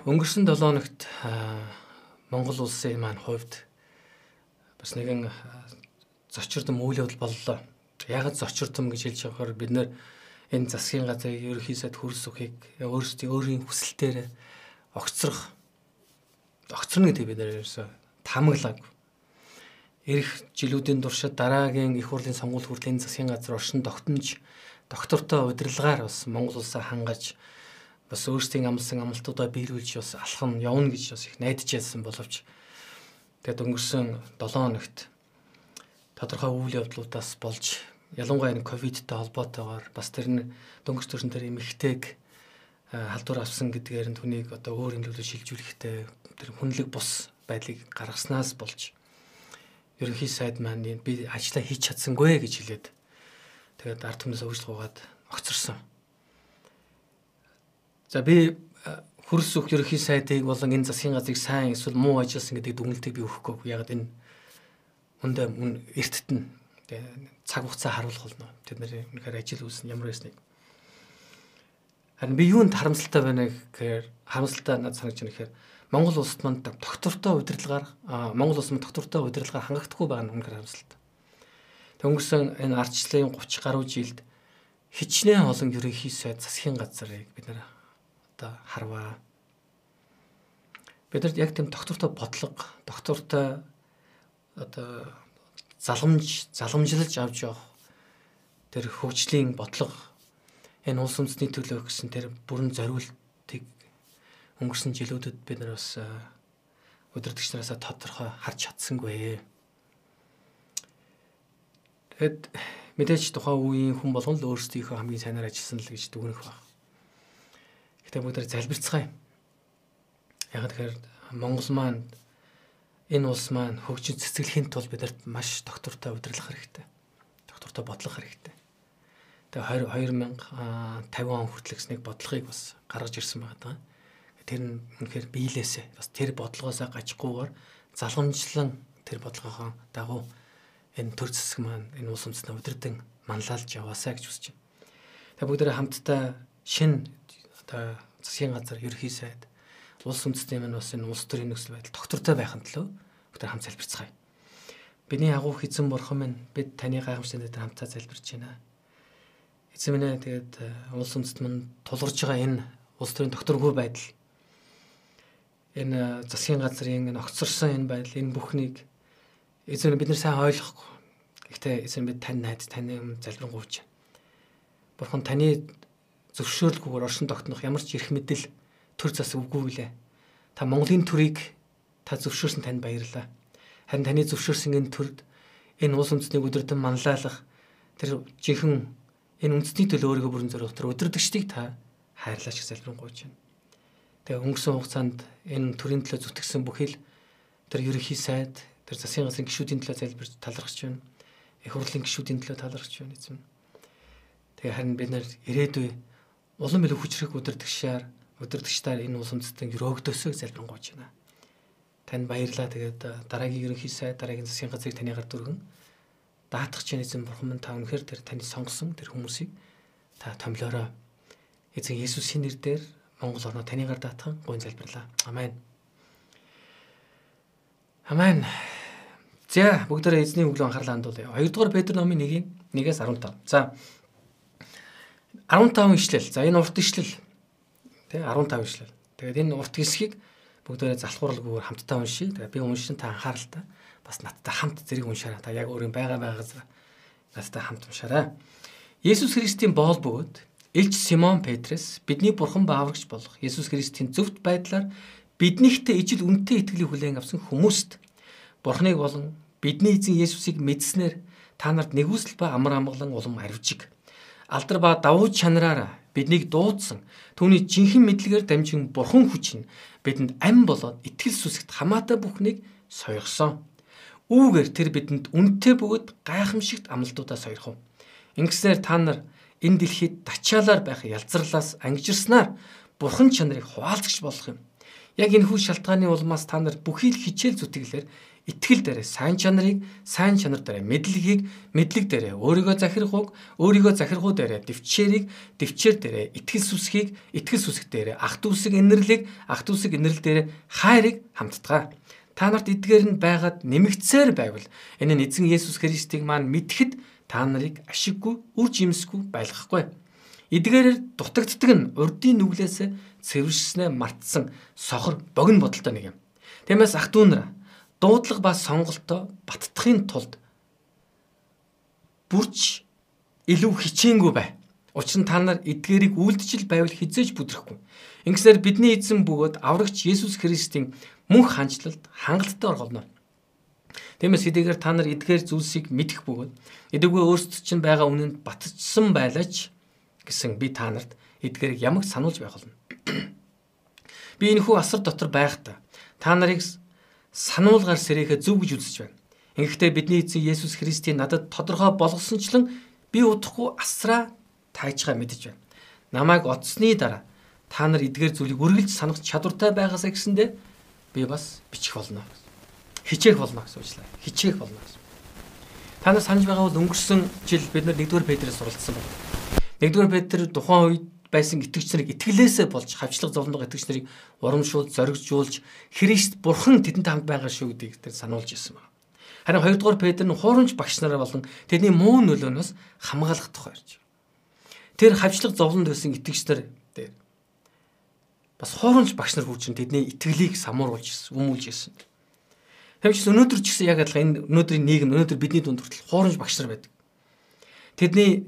өнгөрсөн 7 хоногт Монгол улсын маань хувьд бас нэгэн зочирдом үйл явдал боллоо. Яг зочирдом гэж хэлж байгаагаар бид нэр энэ засгийн газрын ерөнхий сайд хөрс өхийг өөрсдийн өөрийн хүсэлтээр огцрох огцрно гэдэг бид нэр ерөөсө таамаглааг. Ирэх жилүүдийн туршид дараагийн их хурлын сонгуул хүртлийн засгийн газар оршин тогтнож доктортой удирдлагаар бас Монгол улсаа хангаж бас өөрсдийн амлсан амлалтуудаа биелүүлж бас алхам явна гэж бас их найдаж байсан боловч тэгээд өнгөрсөн 7 хоногт тодорхой үйл явдлуудаас болж ялангуяа энэ ковидтай холбоотойгоор бас тэр нь дөнгөж төрсөн тэр эмэгтэйг халдвар авсан гэдгээр нь түүнийг одоо өөр имлүүлээ шилжүүлэхдээ тэр хүнлэг бус байдлыг гаргаснаас болж ерөнхий сайд маань би ажлаа хийж чадсангүй гэж хэлээд тэгээд ард түмнээс өвчлөгөөд огцорсон. За би хөрс өх ерөнхий сайдыг болон энэ засгийн газрыг сайн эсвэл муу ажилласан гэдэг дүгнэлтийг би өгөхгүй. Яг энэ хүндээ мөн эртт нь цаг хугацаа харуулах болно. Тэд нэр үнэхээр ажил үүснэ ямар байсныг. Харин би юунд харамсалтай байна гэхээр харамсалтай надад санагч байна гэхээр Монгол улсад манд доктортой удирдлагаар Монгол улс манд доктортой удирдлагаар хангахдаггүй байгаа нь үнэхээр харамсалтай. Тэг өнгөрсөн энэ ардчлалын 30 гаруй жилд хичнээн олон ерөнхий сайд засгийн газрыг бид нэр одоо харваа. Бидэрт яг тийм доктортой бодлого, доктортой одоо заламж, заламжлалж авч явах тэр хөгжлийн бодлого энэ улс үндэсний төлөө гэсэн тэр бүрэн зориултыг өнгөрсөн жилүүдэд бид нар бас удирдагч нараас тодорхой харж чадсангүй. Тэгэд мэдээж тухайн үеийн хүн болгон л өөрсдийнхөө хамгийн сайнаар ажилласан л гэж дүгнэх баг. Гэтэ бүгд залбирцгаая. Яг тэгэхээр Монгол маань энэ улс маань хөгжиж цэцэглэхийн тулд бидэрт маш доктортой удирдах хэрэгтэй. Доктортой бодлого хэрэгтэй. Тэгээ 2050 он хүртэл гэснэг бодлогыг бас гаргаж ирсэн байгаа даа. Тэр нь үнэхээр биелээсээ бас тэр бодлогоосаа гажихгүйгээр залгамжлан тэр бодлогоохоо дагуу энэ төр зэсэг маань энэ улс үндэстнээ удирдан манлайлж яваасаа гэж хүсэж байна. Тэгээ бүгдээ хамтдаа шин одоо засгийн газар ерхий сайд улс үндэстний маань бас энэ улс төрийн нөхцөл байдал доктортой байхын төлөө бүгд хамт залбирцгаая. Бидний агуу хэзэн бурхан минь бид таны гайхамшигт дээр хамтдаа залбирч байна. Эзэн минь ээ тэгээд э, улс үндэст мань тулгарч байгаа энэ улс төрийн докторгүй байдал энэ э, засгийн газрын энэ огцорсон энэ байдал энэ бүхнийг эзэн бид нар сайн ойлгохгүй. Гэхдээ эзэн бид тань найз таны залбирanгуйч. Бурхан таны зөвшөөрлгүйгээр оршин тогтнох ямар ч эрх мэдэл төр зас үгүй лээ. Та Монголын төрийг та зөвшөөрсөн танд баярлалаа. Харин таны зөвшөөрсөн энэ төрд энэ улс үндэстнийг өдөртөн манлайлах тэр жинхэнэ энэ үндэстний төлөө өөрийгөө бүрэн зориулах тэр өдөрдөгчдийг та хайрлаач гэж залбирanгуйч байна. Тэгээ өнгөрсөн хугацаанд энэ төрийн төлөө зүтгэсэн бүхэл тэр ерөнхий сайд тэр засгийн газрын гишүүдийн төлөө залбирч талархаж байна. Их хурлын гишүүдийн төлөө талархаж байна эзэм. Тэгээ харин бид нар ирээдүй улам илүү хүчрэх удирдагчаар удирдагчдаар энэ улс үндэстэн өрөөгдөөсөө залбирanгуйч байна. Танд баярлалаа. Тэгээд дараагийн ерөнхий сайд дараагийн засгийн газрыг таны гар дүргэн даатгах чинь эзэн бурхан минь та үнэхээр тэр таны сонгосон тэр хүмүүсийг та томлоорой. Эзэн Есүсийн нэрээр Монгол орноо таны гар даатхан гойн залбирлаа. Амен. Амен. За бүгдээрээ эзний өглөө анхаарлаа хандуулъя. 2 дугаар Петр номын 1-ийн 1-ээс 15. За 15 ишлэл. За энэ урт ишлэл. Тэ 15 ишлэл. Тэгээд энэ урт хэсгийг бүгдээрээ залхууралгүйгээр хамтдаа уншия. Тэгээд би уншин та анхааралтай бас надтай хамт зэрэг уншаарай. Та яг өөрийн байгаа байгаа надтай хамт уншаарай. Есүс Христийн боол бөгөөд Илч Симон Петрес бидний бурхан бааврагч болох Есүс Христийн зөвхт байдлаар биднийхтэй ижил үнэтэй итгэлийг хүлээн авсан хүмүүст бурханыг болон бидний эзэн Есүсийг мэдснээр та нарт нэгүсэл ба амар амгалан улам арвжиг алдар ба давуу чанараараа биднийг дуудсан түүний жинхэнэ мэдлэгээр дамжин бурхан хүч нь бидэнд ам болоод итгэл сүсгт хамаатай бүхнийг сойрсон. Үүгээр тэр бидэнд үнэтэй бөгөөд гайхамшигт амлалтуудаа сойрхов. Ингэснээр та нар энэ дэлхийд дачаалаар байх ялзарлаас ангижирснаар бурхан чанарыг хуваалцагч болох юм. Яг энэ хүү шалтгааны улмаас та нар бүхий л хичээл зүтгэлээр итгэл дээрээ сайн чанарыг, сайн чанар дээрээ мэдлэгийг, мэдлэг дээрээ өөрийгөө захирахуг, өөрийгөө захирахуу дээрээ дэвчээрийг, дэвчээр дээрээ итгэл сүсгийг, итгэл сүсэг дээрээ ах дүүсэг инэрлийг, ах дүүсэг инэрл дээрээ хайрыг хамтдгаа. Та нарт эдгээр нь байгаад нэмэгцээр байвал энэ нь эзэн Есүс Христийг маань мэдхэд та нарыг ашиггүй, үр жимсгүй байлгахгүй. Эдгээрээр дутагддаг нь урдын нүглээс цэвэршснээ мартсан сохор богино бодолтой нэг юм. Тиймээс ах дүү нар дуудлага ба сонголтоо баттахын тулд бүрч илүү хичээнгүй бай. Учир нь та нар эдгээрийг үйлдэл байвал хизээж бүдрэхгүй. Ингэснээр бидний эзэн бөгөөд аврагч Есүс Христийн мөнх хандлалд хангалттай орголно. Тиймээс хэдийгээр та нар эдгээр зүйлсийг мэдэх бөгөөд эдэггүй өөрсдөд чинь байгаа үнэнд батцсан байлаач гэсэн би та нарт эдгээрийг ямагт сануулж байх болно. Би энэ хүү асар дотор байхдаа та нарыг сануулгаар сэрэхэ зөв гэж үзэж байна. Ингэхдээ бидний эзэн Есүс Христийн надад тодорхой болгосончлон би удахгүй асраа таажгаа мэдэж байна. Намайг одсны дараа та нар эдгээр зүйлийг үргэлж санах чадвартай байгаасаа гэсэндэ би бас бичих болно. Хичээх болно гэсэн үгчлээ. Хичээх болно гэсэн. Та нар санаж байгаа бол өнгөрсөн жил бид 1-р Петрээс суралцсан байна. 1-р Петр тухайн үед байсан итгэгч нарыг итгэлээсээ болж хавчлаг зовлонгоо итгэгч нарыг урамшуул зоригжуулж Христ бурхан тэдэнд хамт байгаа шүү гэдгийг тэр сануулж ирсэн байна. Харин 2 дугаар Петр нь хуурамч багш нараа болон тэдний муу нөлөөнөөс хамгаалах тухай ярьж байна. Тэр хавчлаг зовлонд байсан итгэгч нар дээр бас хуурамч багш нар хүчин тэдний итгэлийг самууруулж хүмүүлж ирсэн. Тэгвч өнөөдөр ч гэсэн яг адилхан энэ өнөөдрийн нийгэм өнөөдөр бидний дунд хүртэл хуурамч багш нар байдаг. Тэдний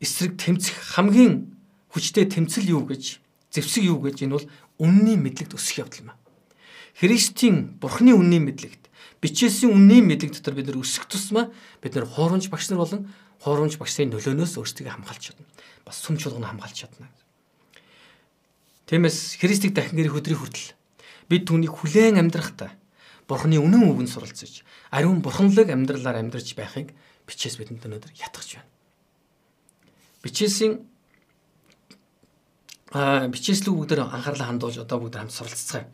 эсрэг тэмцэх хамгийн хүчтэй тэмцэл юу гэж зэвсэг юу гэж энэ бол үнний мэдлэгт өсөх явдал юм. Христийн Бурхны үнний мэдлэгт бичээсийн үнний мэдлэг дотор бид нар өсөх тусмаа бид нар хуурамч багш нар болон хуурамч багшийн нөлөөнөөс өөрсдөө хамгаалж чадна. Бас сүм чуулган хамгаалж чадна. Тиймээс Христийг дахин гэрэх өдрийн хүртэл бид түүнийг хүлээн амьдрахдаа Бурхны үнэн үгэнд суралцж ариун бурханлаг амьдралаар амьдарч байхыг бичээс бидэнд өнөөдөр ятгах байна. Бичээсийн бичээслэг бүгдээр анхаарлаа хандуулж одоо бүгд хамт суралццгаая.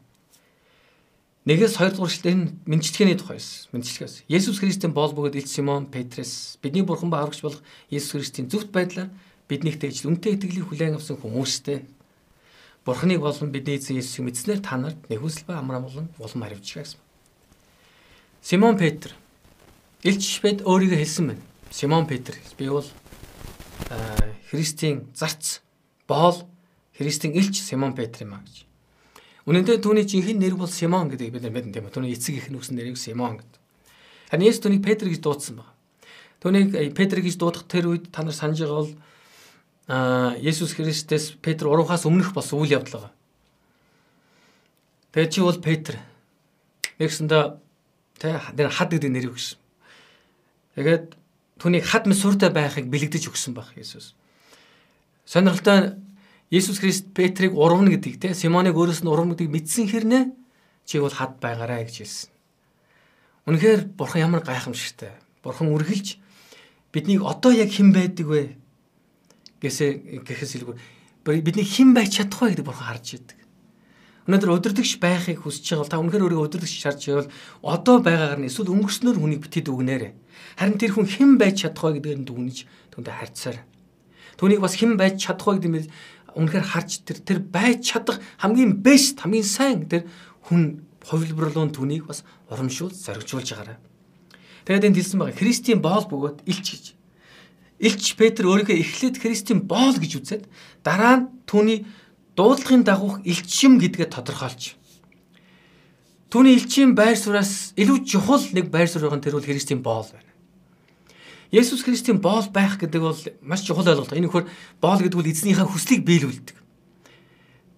Нэгээс хоёр дахь үргэлжлэл энэ мэдчилгээний тухай байсан. Мэдчилгээс. Есүс Христийн боол бөгөөд Ил Симон Петрес бидний бурхан ба аврагч болох Есүс Христийн зөвхт байдлаар биднийг тэгж үнтэй итгэлийг хүлээн авсан хүмүүстэй Бурханыг болон бидний эзэн Есүсийг мэдснээр та нарт нэхүсэл ба амраа болон улам харивж гэсэн. Симон Петр Илч Пет өөрийгөө хэлсэн байна. Симон Петр би бол Христийн зарц боол Христийн элч Симон Петр юм а гэж. Үнэн дээр түүний жинхэнэ нэр бол Симон гэдэг бид нар мэдэн тийм үү. Түүний эцэг их нөхсөн нэрийг Симон гэдэг. Харин Есүс түүнийг Петр гэж дуудсан байна. Түүнийг Петр гэж дуудах тэр үед та нар санаж байгаа бол а Есүс Христэс Петр уруугаас өмнөх болсон үйл явдал байгаа. Тэгээд чи бол Петр. Нэгсэндээ тэ нэр хад гэдэг нэр өгсөн. Тэгээд түүнийг хад мэсүртэй байхыг бэлэгдэж өгсөн баг Есүс. Сонирхолтой Иесус Христ Петрийг урвна гэдгийг те Симоныг өөрөөс нь урвна гэдгийг мэдсэн хэрнээ чи бол хад байгаарай гэж хэлсэн. Үнэхээр бурхан ямар гайхамшигтай. Бурхан үргэлж биднийг одоо яг хэн байдаг вэ гэсээ гэхээс илүүгээр бидний хэн байж чадах вэ гэдэг бурхан харж идэг. Өнөөдөр өдөрдөгч байхыг хүсэж байгаа бол та үнэхээр өөрийгөө өдөрдөгч шаарч байвал одоо байгаагаар нь эсвэл өнгөрснөөр хүнийг битэд өгнээрээ. Харин тэр хүн хэн байж чадах вэ гэдгээр нь дүгнэж түүндээ харьцаар. Түүнийг бас хэн байж чадах вэ гэдэг нь үнэхээр харж тэр тэр байж чадах хамгийн бэст хамгийн сайн тэр хүн хувилбарлуун түүнийг бас урамшуул зоригжуулж байгаарай. Тэгээд энд хэлсэн байгаа Христийн боол бөгөөд илч гэж. Илч Петр өөрийгөө эхлээд Христийн боол гэж үзээд дараа нь түүний дуудлагын дагуух илчим гэдгээ тодорхойлж. Түүний илчим байр сураас илүү чухал нэг байр суурь байгаа нь тэр бол Христийн боол байна. Есүс Христийн боол байх гэдэг бол маш чухал ойлголт. Энэ нөхөр боол гэдэг бол эзнийхээ хүслийг биелүүлдэг.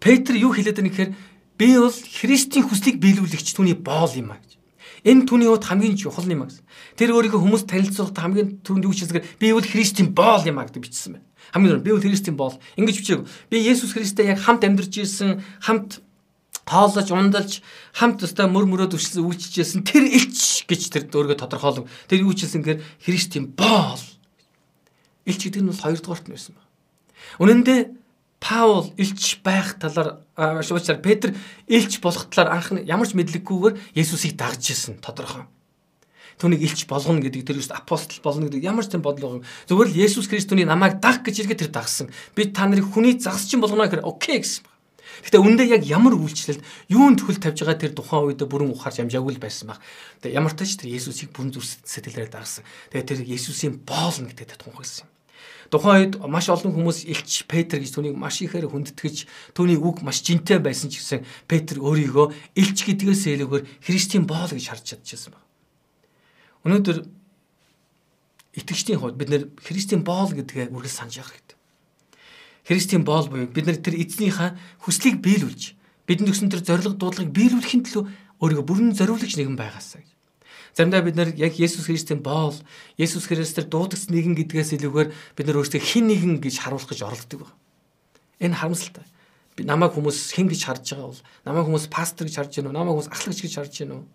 Петр юу хэлээд байна гэхээр би бол Христийн хүслийг биелүүлэгч түүний боол юм а гэж. Энэ түүний хувьд хамгийн чухал юм а гэсэн. Тэр өөрийнхөө хүмүүс танилцуулахад хамгийн түрүүнд юу хийсгээр би бол Христийн боол юм а гэдэг бичсэн байна. Хамгийн түрүүнд би бол Христийн боол. Ингэж бичээг. Би Есүс Христтэй яг хамт амьдарч ирсэн, хамт тоолож ундалж хамт өстой мөр мөрөө төвчлэн үйлчижсэн тэр элч гэж тэр өөргөө тодорхойлов. Тэр юу чилсэн гэхээр Христийн боол. Элч гэдэг нь бол хоёрдугаарт нь байсан байна. Үнэн дээр Паул илч байх талаар уучлаарай Петр илч болох талаар анх ямар ч мэдлэггүйгээр Есүсийг дагж ирсэн тодорхой. Түүнийг илч болгоно гэдэг тэр juste апостол болно гэдэг ямар ч юм бодлого зүгээр л Есүс Христосны намайг даг гэж иргээ тэр дагсан. Би та нарыг хүний загсчин болгоно гэхээр окей гэсэн. Гэтэ үндэ яг ямар үйлчлэлд юунд төхөл тавьж байгаа тэр тухайн үед бүрэн ухаарч амжаагүй л байсан баг. Тэгээ ямар тач тэр Есүсийг бүрэн зүр сэтгэлээр дагсан. Тэгээ тэр Есүсийн боолно гэдэг тунхагсан юм. Тухайн үед маш олон хүмүүс элч Петр гэж түүнийг маш ихээр хүндэтгэж түүний үг маш жинтэй байсан ч гэсэн Петр өөрийгөө элч гэдгээс илүүгээр Христийн боол гэж харж чадчихсан баг. Өнөөдөр итгэжтийн хувьд бид нэр Христийн боол гэдгээ үргэлж санаж явах хэрэгтэй. Христийн боол буюу бид нар тэр эзнийхээ хүслийг биелүүлж бидэнд өгсөн тэр зориг дуудлагыг биелүүлэхин төлөө өөрийгөө бүрэн зориулагч нэгэн байгаасаа гэж. Заримдаа бид нар яг Есүс Христийн боол, Есүс Христээр дуудагц нэгэн гэдгээс илүүгээр бид нар өөрсдөө хин нэгэн гэж харуулах гэж оролддог байна. Энэ харамсалтай. Би намайг хүмүүс хэн гэж харж байгаа бол намайг хүмүүс пастор гэж харж уу? Намайг хүмүүс ахлагч гэж харж уу?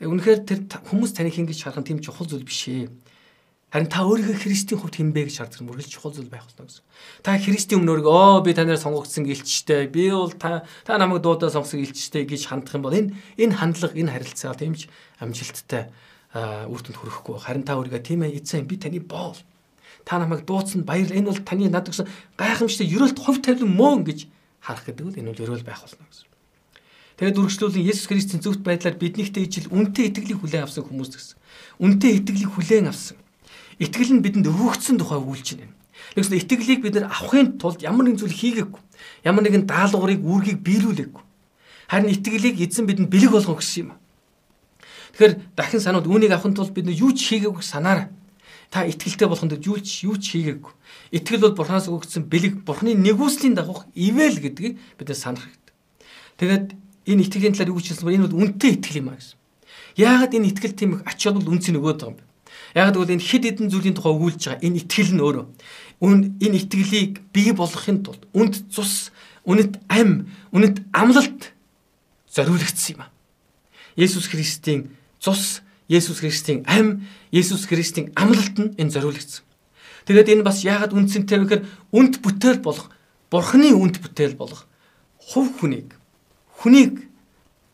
Үнэхээр тэр хүмүүс таныг хэн гэж харах нь тийм чухал зүйл биш ээ. Харин та өөрийнхөө Христийн хувьд хинбэ гэж шаардсан мөргөл чухал зүйл байх болно гэсэн. Та Христийн өмнө өөрийгөө оо би танаар сонгогдсон гэлчтэй. Би бол та та намайг дуудаа сонгосон гэлчтэй гэж хандах юм бол энэ энэ хандлага энэ харилцаа тэмж амжилттай үр дүнд хүрэхгүй. Харин та өөрийгөө тийм ээ эзэн би таны боол. Та намайг дуудсан баяр энэ бол таны над гэсэн гайхамшигтай ерөөлт хувь тавилан мөн гэж харах гэдэг нь энэ бол ерөөл байх болно гэсэн. Тэгээд үргэлжлүүлэн Есүс Христийн зөвхт байдлаар биднийхтэй ижил үнтэй итгэлийг хүлээн авсан хүмүүс гэсэн. Үнтэй итгэлийг хүлээн авсан Итгэл нь бидэнд өгөгдсөн тухай үйлч байна. Тэгвэл итгэлийг бид нар авахын тулд ямар нэгэн зүйл хийгээгүй. Ямар нэгэн даалгаврыг үүргийг биелүүлээгүй. Харин итгэлийг эзэн бидэнд бэлэг болгох гэсэн юм. Тэгэхээр дахин санууд үүнийг авахын тулд бид юу ч хийгээгүй санаарай. Та итгэлтэй болохын тулд юу ч юу ч хийгээгүй. Итгэл бол Бурханаас өгөгдсөн бэлэг, Бурханы нэгүслийн дагуух ивэл гэдгийг бид санах хэрэгтэй. Тэгээд энэ итгэлийн талаар юу ч хэлсэн бол энэ бол үнэтэй итгэл юм а гэсэн. Яагаад энэ итгэл тийм их ач холбогдол үнцэн өгөөд байгаа юм бэ? Яг гэвэл энэ хэд хэдэн зүйлийн тухай өгүүлж байгаа энэ итгэл нь өөрөө энэ итгэлийг бий болгохын тулд үнд цус, үнэт ам, үнэт амлалт зориулагдсан юм а. Есүс Христийн цус, Есүс Христийн ам, Есүс Христийн амлалт нь энэ зориулагдсан. Тэгээд энэ бас яагаад үндсэнтэй вэ гэхээр үнд бүтээл болох Бурхны үнд бүтээл болох хувь хүнийг хүнийг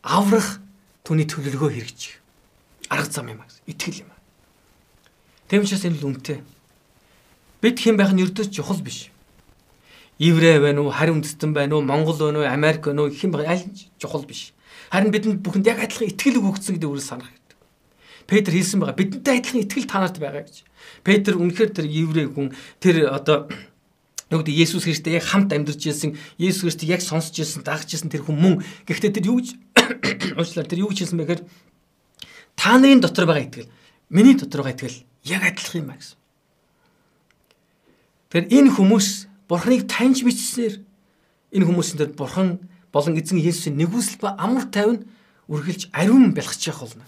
аврах түүний төлөвлөгөө хэрэгжих арга зам юм а. Итгэл юм. Тэм учраас энэ л үнэтэй. Бид хэн байх нь ердөөс чухал биш. Иврэ байна уу, харин үндэстэн байна уу, Монгол байна уу, Америк байна уу хэн байх аль чухал биш. Харин бидэнд бүхэнд яг адилхан итгэл өгөгдсөн гэдэг үргэлж санах хэрэгтэй. Петр хэлсэн байгаа бидэнтэй адилхан итгэл танарт байгаа гэж. Петр үнэхээр тэр Иврэ хүн тэр одоо юу гэдэг Есүс Христтэй яг хамт амьдарч ирсэн, Есүс Христийг яг сонсч ирсэн, дагж ирсэн тэр хүн мөн. Гэхдээ тэр юу гэж уучлаарай тэр юу гэж хэлсэн бэхээр та нарын дотор байгаа итгэл, миний дотор байгаа итгэл яг адилхан юм а гэсэн. Тэгэхээр энэ хүмүүс Бурхныг таньж мэдсээр энэ хүмүүсийн дээр Бурхан болон эзэн Есүсийн нэгүсэл ба амар тайван үргэлж ариун бэлгчих болно.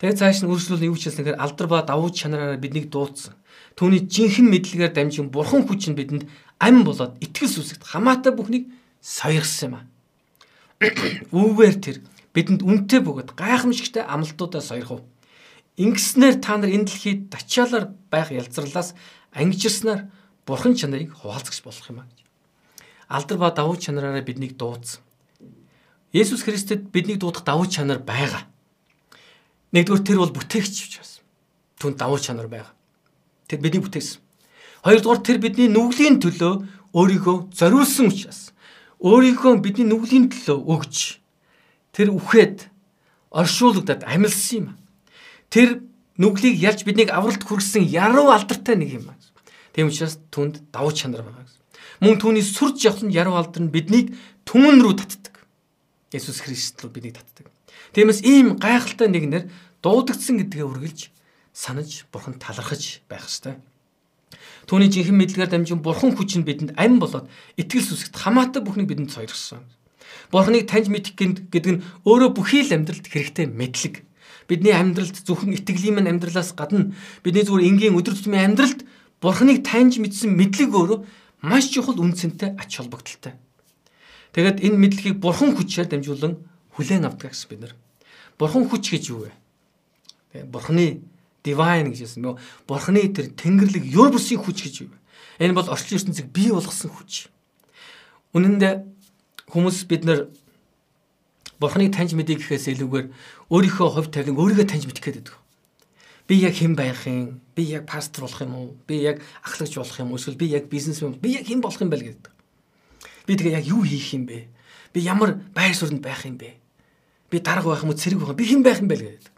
Тэгээд цааш нь үргэлжлүүл юу ч хэлсэн гэхээр алдар ба давуу чанараараа биднийг дуудсан. Түүний жинхэнэ мэдлэгээр дамжин Бурхан хүч нь бидэнд ам болоод итгэл сүсэгт хамаатай бүхнийг сойрсон юм а. Үүгээр тэр бидэнд үнтэй бөгөөд гайхамшигтай амлалтуудаа сойрхов. Ингэснээр та нар энэ дэлхийд дачаалаар байх ялзарлаас ангижирснаар бурхан чанарыг хуваалцагч болох юм а гэж. Алдар ба давуу чанараараа биднийг дуудсан. Есүс Христэд биднийг дуудах давуу чанар байгаа. Нэгдүгээр тэр бол бүтээгч учраас. Түн давуу чанар байгаа. Тэр бидний бүтээсэн. Хоёрдугаар тэр бидний нүглийн төлөө өөрийгөө зориулсан учраас өөрийгөө бидний нүглийн төлөө өгж тэр үхээд оршуулгадад амилсан юм. Тэр нүглийг ялж биднийг авралт хүргэсэн яруу алдартай нэг юм аа. Тийм учраас түнд давуу чанар байгаа гэсэн. Мөн түүний сүр жавхлан яруу алдар нь биднийг түмэн рүү татдаг. Есүс Христ рүү биднийг татдаг. Тиймээс ийм гайхалтай нэгнэр дуудагдсан гэдгээ үргэлж санаж бурхан талархаж байх ёстой. Түүний жинхэнэ мэдлэгээр дамжин бурхан хүч нь бидэнд ам болоод итгэл сүсгт хамаатай бүхнийг бидэнд сойргосон. Бурханыг таньж мэдэх гэдэг нь өөрөө бүхий л амьдралд хэрэгтэй мэдлэг бидний амьдралд зөвхөн итгэлийн минь амьдралаас гадна бидний зүгээр энгийн өдөр тутмын амьдралд Бурхныг таньж мэдсэн мэдлэг өөрөө маш чухал үнцэнтэй ач холбогдолтой. Тэгээд энэ мэдлэгийг Бурхан хүчээр дамжуулан хүлээн авдаг гэсэн бид нар. Бурхан хүч гэж юу вэ? Тэгээ Бурхны divine гэж хэлсэн. Бурхны тэр тэнгэрлэг юр бүсийн хүч гэж юу вэ? Энэ бол орчин ертөнцийг бий болгосон хүч. Үнэн дээр хүмүүс бид нар Бурхныг таньж мэдээ гэхээс илүүгээр өөрийнхөө хувь тавилан өөрийгөө таньж мэдэх байдаг. Би яг хэн байх юм? Би яг пастор болох юм уу? Би яг ахлагч болох юм уу? Эсвэл би яг бизнесмен би яг хэн болох юм бэ гэдэг. Би тэгээ яг юу хийх юм бэ? Би ямар байр сууринд байх юм бэ? Би дарга байх юм уу? Цэрэг байх юм? Би хэн байх юм бэ гэдэг.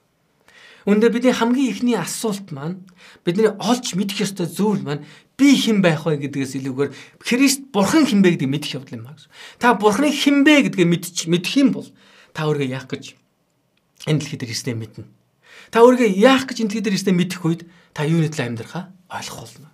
Үндэ бидний хамгийн ихний асуулт маань бидний олж мэдэх ёстой зүйл маань би хэн байх вэ гэдгээс илүүгээр Христ бурхан хэн бэ гэдгийг мэдэх явдал юм аа. Та бурханы хэн бэ гэдгийг мэдчих мэдэх юм бол та өөрийгөө яах гэж энэ дэлхий дээр ирснээ мэднэ. Та өөрийгөө яах гэж энэ дэлхий дээр ирснээ мэдэх үед та юуны төлөө амьдрахаа ойлгох болно.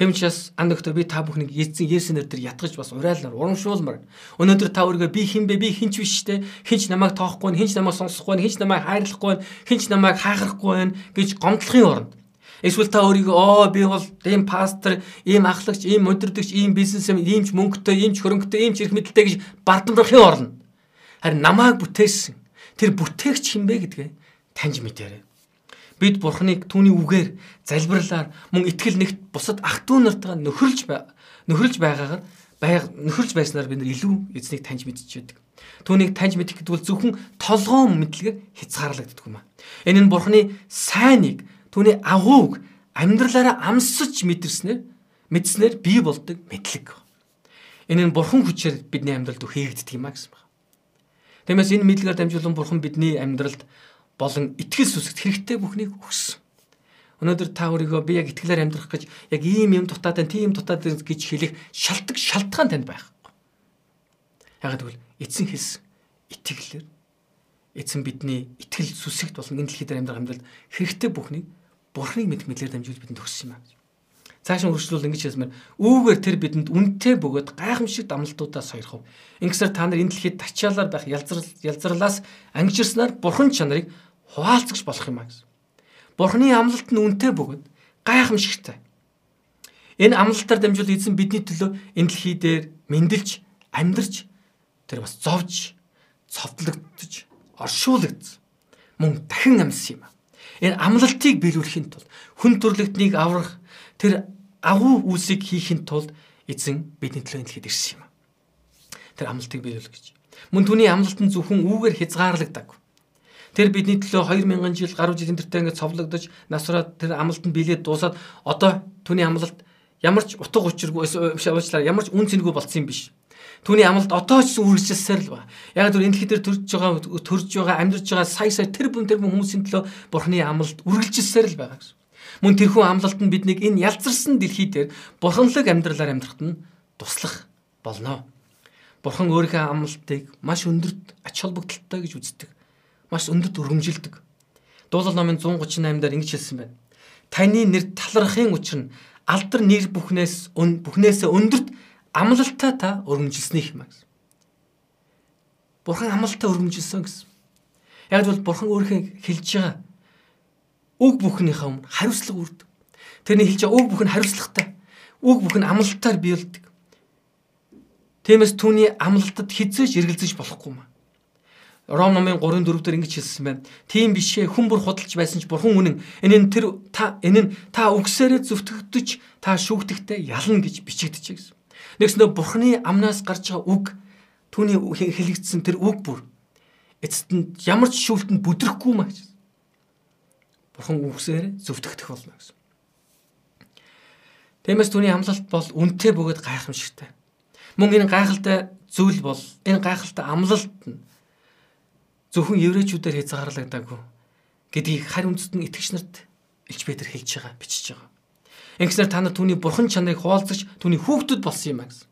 Тэм учраас ан доктор би та бүхнийг эзэн Есүс нэр дээр ятгаж бас урайлаар урамшуулмаар. Өнөөдөр та өөрийгөө би хэн бэ? Би хинч биш те. Хинч намайг тоохгүй, хинч намайг сонсохгүй, хинч намайг хайрлахгүй, хинч намайг хаахрахгүй гэж гомдлохын оронд Эсвэл та өөрийгөө оо би бол ийм пастор, ийм ахлагч, ийм удирдагч, ийм бизнесмен, ийм ч мөнгөтэй, ийм ч хөрөнгөтэй, ийм ч эрх мэдэлтэй гэж бардамрахын орно. Харин намайг бүтээсэн тэр бүтээгч хин бэ гэдгээ таньж мэдээрэй. Бид Бурхныг түүний үгээр залбирлаар мөн итгэл нэгт бусад ах トゥ нартаа нөхөрлж нөхөрлж байгаагаар байг нөхөрлж байснаар бид нар илүү эзнийг таньж мэдчихэдэг. Түүнийг таньж мэдэх гэдэг бол зөвхөн толгоон мэдлэгээр хязгаарлагддаг юм аа. Энэ нь Бурхны сайныг түүний агууг амьдралаараа амсаж мэдэрснээр мэдснээр бий болдог мэдлэг. Энэ нь Бурхан хүчээр бидний амьдралд хийгддэг юм а гэсэн байна. Тиймээс энэ мэдлэгээр дамжуулан Бурхан бидний амьдралд болон итгэл сүсэгт хэрэгтэй бүхнийг өгсөн. Өнөөдөр та өөрийгөө би яг итгэлээр амьдрах гэж яг ийм юм дутаатай, тийм дутаатай гэж хэлэх шалтгаан шалтгаан танд байхгүй. Яг тэгвэл эзэн хэлсэн итгэлээр эзэн бидний итгэл сүсэгт болон энэ дэлхий дээр амьдрах амьдралд хэрэгтэй бүхнийг Бурханыг мэдэх мэдлэр дамжуулж бидэнд өгсөн юм аа. Цааш нь үргэлжлүүл ингэж хэлсмээр үүгээр тэр бидэнд үнэтэй бөгөөд гайхамшиг дамлалтуудаа сойрхов. Ингэсээр та нар энэ дэлхийд тачаалаар байх ялзрал ялзралаас ангижирснаар бурхан чанарыг хуваалцагч болох юм а гэсэн. Бурханы амлалт нь үнэтэй бөгөөд гайхамшигтай. Энэ амлалтаар дамжуул эзэн бидний төлөө энэ дэлхий дээр мэндэлж, амьдарч тэр бас зовж, цовдлогдож, оршуулгдсан. Мөн дахин амьсан юм а. Энэ амлалтыг биелүүлэхийн тулд хүн төрлөختнийг аврах тэр агуу үйлсийг хийхин тулд эзэн бидний төлөө дэлхийд ирсэн юм. Тэр амлалтыг биелүүлэх гэж. Мөн түүний амлалт нь зөвхөн үүгээр хязгаарлагдаг. Тэр бидний төлөө 2000 жил гаруй жилийн тэртээ ингээд цовлогдож насраа тэр амлалтанд биелээд дуусаад одоо түүний амлалт ямар ч утга учиргүй уучлаарай ямар ч үн цэнгүй болцсон юм биш. Түүний амлалт одоо ч үргэлжилсээр л ба. Яг зөв энэ дэлхий дээр төрж байгаа төрж байгаа амьдарч байгаа сая сая тэр бүм тэр бүм хүмүүсийн төлөө бурхны амлалт үргэлжилсээр л байгаа гэсэн. Мөн тэрхүү амлалт нь биднийг энэ ялзарсан дэлхий дээр бурханлаг амьдралаар амьдрахад нь туслах болно. Бурхан өөрийнхөө амлалтыг маш өндөрт ач холбогдолтой гэж үздэг. Маш өндөрт өргөмжилдэг. Дуулал номын 138 дээр ингэж хэлсэн байна. Таны нэр талархын учир нь алдар нэр бүхнээс бүхнээсээ өндөрт амлалтаа та өргөмжилснийх юм а гэсэн. Бурхан амлалтаа өргөмжилсөн гэсэн. Яг бол бурхан өөрийнхөө хэлж байгаа үг бүхнийхээ өмнө хариуцлага үрдэг. Тэрний хэлж байгаа үг бүх нь хариуцлагатай. Үг бүх нь амлалтаар биелдэг. Тиймээс түүний амлалтад хизээж эргэлзэж болохгүй юм. Ром номын 3-4 дээр ингэж хэлсэн байна. Тийм бишээ хүн бүр худалж байсан ч бурхан үнэн. Энэ нь тэр та энэ нь та үгсээрээ зөвтгөгдөж та шүүхтэгтэй ялна гэж бичигдэж гэсэн. Нэгснөө бурханы амнаас гарч байгаа үг түүний хэлэгдсэн тэр үг бүр эцэст нь ямар ч шүүлтэнд бүдрэхгүй маа гэж бурхан үгсээр зөвтгөх болно гэсэн. Тиймээс түүний амлалт бол үнэтэй бөгөөд гайхамшигтай. Мөн энэ гайхалтай зүйл бол энэ гайхалтай амлалт нь зөвхөн еврейчүүдээр хязгаарлагдаагүй гэдгийг харь үндэстэн итгэгч нарт Илч Петр хэлж байгаа, бичиж байгаа. Ингэснээр та нар түүний бурхан чанарыг хуваалцаж түүний хүүхдүүд болсон юм а гэсэн.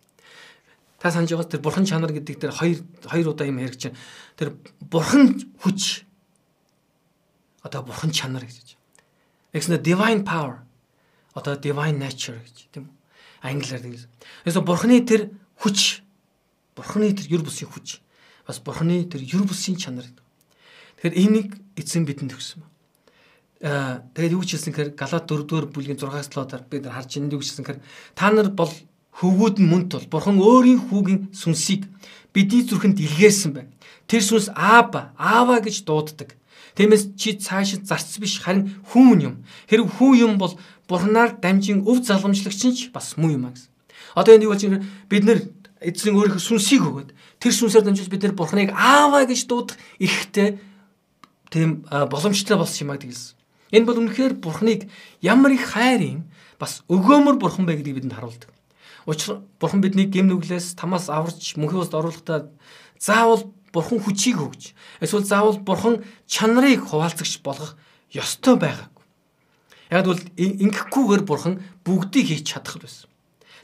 Та санаж байгаас тэр бурхан чанар гэдэг дээр хоёр хоёр удаа юм хэрэгж байна. Тэр бурхан хүч одоо бурхан чанар гэж. Нэгснэ divine power одоо divine nature гэж тийм үү? Англиар тэгээс. Эсвэл бурханы тэр хүч бурханы тэр юр бусын хүч бас бурханы тэр юр бусын чанар гэдэг. Тэгэхээр энийг эзэн бидэнд өгсөн ба. Аа тэгээд юу ч хэлсэн гэхээр Галат 4-р бүлгийн 6-аас 7-аар бид нар харж байгаа юу ч хэлсэн гэхээр та нар бол хөвгүүд нь мөн тул бурхан өөрийн хүүгийн сүнсийг бидний зүрхэнд илгээсэн байна. Тэр сүнс Аба, Аава гэж дууддаг. Тиймээс чи цаашид зарц биш харин хүн юм. Хэрэг хүн юм бол Бурханаар дамжин өв залгамжлагч нь ч бас муу юм а гэсэн. Одоо энэ юу болж бид нэр эзэн өөрийнхөө сүнсийг өгөөд тэр сүнсээр дамжуулж бид нэр Бурханыг ааваа гэж дуудах эрэхтэй тийм боломжтой болсон юм а гэсэн. Энэ бол үнэхээр Бурханыг ямар их хайр юм бас өгөөмөр Бурхан бай гэдгийг бидэнд харуулдаг. Учир Бурхан биднийг гэм нүглээс тамаас аварч мөнхийн уст оруулахдаа заавал Бурхан хүчийг өгж эсвэл заавал Бурхан чанарыг хуваалцагч болгох ёстой байгаагүй. Яг бол ингэхгүйгээр Бурхан бүгдийг хийж чадах байсан.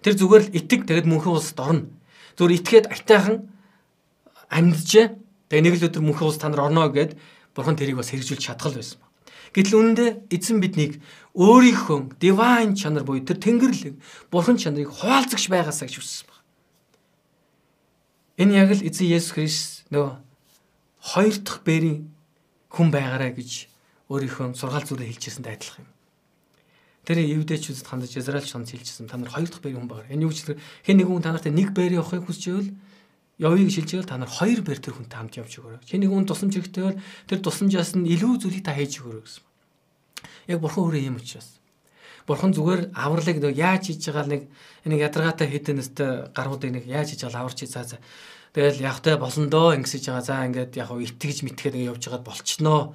Тэр зүгээр л итэг тэгэд мөнхийн улсад орно. Зүгээр итгээд айтайхан амьджээ. Тэгээ нэг л өдөр мөнхийн улс та нар орно гэд Бурхан тэрийг бас хэрэгжүүлж чадхал байсан. Гэтэл үнэндээ эзэн биднийг өөрийнхөө divine чанар буюу тэр тэнгэрлэг бурхан чанарыг хуваалцагч байгаасаа гэж байна. Энэ яг л эзэн Есүс Христ нөгөө хоёр дахь бэрийн хүн байгаарай гэж өөрийнхөө сургаал зүрээр хэлчихсэнтэй адилхан юм. Тэр евдэчүүдэд хандаж Израильч хандж хэлчихсэн. Та нар хоёр дахь бэрийн хүн байгаарай. Энэ юу ч хэн нэгэн хүн та нартай нэг бэрийн явахыг хүсч байвал явъя гэж хэлжээл та нар хоёр бэр тэр хүнтэй хамт явж өгөөрэй. Чи нэг хүн тусламж хэрэгтэй бол тэр тусламжаас нь илүү зүйлийг та хийж өгөөрэй гэсэн. Яг бурхан өөрөө юм учраас. Бурхан зүгээр авралыг нэг яаж хийж байгаа нэг нэг ядаргаатай хідэн нэстэй гаруудыг нэг яаж хийж байгаа аварч заа заа. Тэгэл явтай болно доо ингэсэж байгаа. За ингээд яг итгэж мэтгээд ингээд явж байгаад болчихноо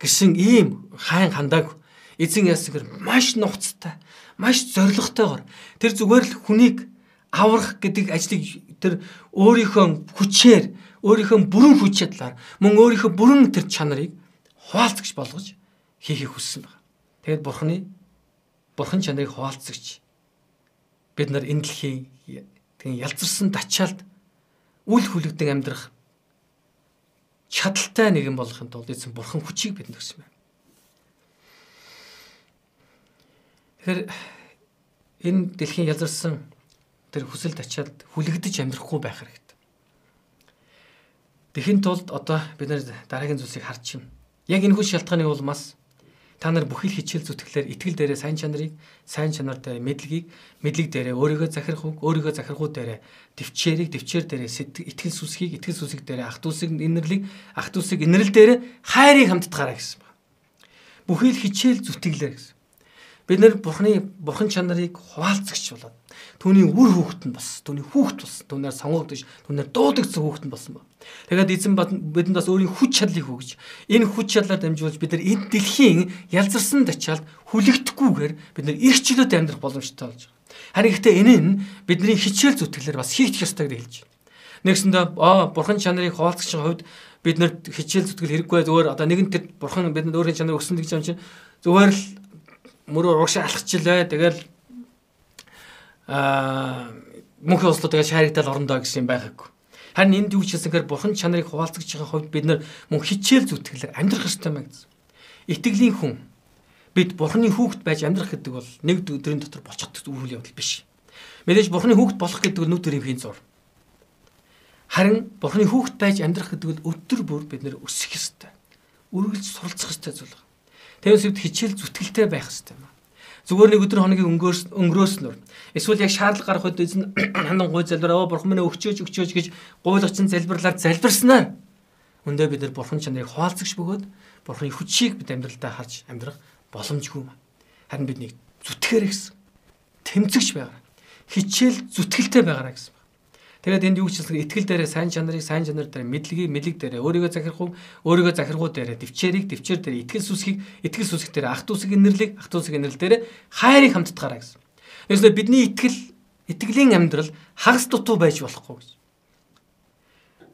гэсэн ийм хайн хандааг эзэн ясгэр маш нухацтай маш зоригтойгоор тэр зүгээр л хүнийг аврах гэдэг ажлыг тэр өөрийнхөө хүчээр өөрийнхөө бүрэн хүч чадлаар мөн өөрийнхөө бүрэн тэр чанарыг хуваалцагч болгож хийхийг хүссэн байна. Тэгэд бурхны бурхан чанарыг хуваалцагч бид нар энэ дэлхийн тэгин ялзарсан тачаалд үл хүлэгдэн амьдрах чадaltaй нэгэн болохын тулд эзэн бурхан хүчийг бидэнд өгсөн байна. Тэгэхээр энэ дэлхийн ялзарсан тэр хүсэл тачаад хүлэгдэж амьдрахгүй байх хэрэгтэй. Тэхийн тулд одоо бид нэр дараагийн зүйлсийг харж байна. Яг энэ хүү шалтгааны улмаас та нар бүхэл хичээл зүтгэлээр итгэл дээрээ сайн чанарыг, сайн чанар дээр мэдлэгийг, мэдлэг дээрээ өөрийгөө захирах үг, өөрийгөө захирахуу дээрээ төвчээрийг, төвчээр дээрээ итгэл сүсгийг, итгэл сүсэг дээрээ ах トゥ усыг инэрлийг, ах トゥ усыг инэрл дээрээ хайрыг хамтдгаараа гэсэн байна. Бүхэл хичээл зүтгэлээр гэсэн. Бид нэр бурхны бурхан чанарыг хуваалцагч болоод түүний үр хүүхэд нь бас түүний хүүхэд болсон. Түүнээр сонгогдож, түүнээр дуудагдсан хүүхэд нь болсон ба. Тэгээд эзэн бидэнд бас өөрийн хүч чадлыг өгж, энэ хүч чадлаар дамжуулж бид нар энэ дэлхийн ялзарсан тачаалд хүлэгдэхгүйгээр бид нар их чөлөөт амьдрах боломжтой болж байгаа. Харин ихтэй энэ нь бидний хичээл зүтгэлээр бас хийх ёстой гэж хэлж байна. Нэгсэндээ аа бурхан чанарыг хуваалцахын хувьд бид нар хичээл зүтгэл хэрэггүй зүгээр одоо нэгэн тэр бурхан бидэнд өөрийн чанар өгсөн гэж юм чинь зүгээр л мөрөөр урагшаа алхачихлаа. Тэгэл аа мөнхийн услууд тэгээ шааригдал орондоо гэсэн юм байгаагүй. Харин энд юу ч хэлсэнхээр бурхан чанарыг хуваалцаж байгаа хувьд бид нар мөн хичээл зүтгэлээр амьдрах ёстой мэн гэсэн. Итгэлийн хүн бид бурханы хүүхэд байж амьдрах гэдэг бол нэг өдрийн дотор болчиход үйл явдал биш. Мэдээж бурханы хүүхэд болох гэдэг нь нүд төрийн зур. Харин бурханы хүүхэд байж амьдрах гэдэг бол өдөр бүр бид нэр өсөх ёстой. Үргэлж суралцах ёстой зүйл байна. Тэгээс хичээл зүтгэлтэй байх ёстой юм Зүгээр нэг өдөр хоногийн өнгөрөөснөр эсвэл яг шаардлага гарах үед эзэн хандан гой залбираа бурхан минь өгчөөж өгчөөж гэж гуйлагчин залбирлаар залбирснаар өндөө бид нар бурхан чанарыг хуалцагч бөгөөд бурханы хүчийг бид амьдралдаа харж амьдрах боломжгүй. Харин бидний зүтгэхэр гэсэн тэмцэгч байгаа. Хичээл зүтгэлтэй байгаараа гэсэн. Тэгээд энд юу ч хэлсэн итгэл дээрээ сайн чанарыг сайн чанар дээр мэдлэгийг мэдлэг дээрээ өөрийгөө захирах уу өөрийгөө захирахуу дээрээ төвчээрийг төвчээр дээр итгэл сүсгийг итгэл сүсэг дээр ах トゥ усыг инэрлийг ах トゥ усыг инэрл дээрээ хайрыг хамтдгаараа гэсэн. Тэгээс бидний итгэл итгэлийн амьдрал хагас дутуу байж болохгүй гэж.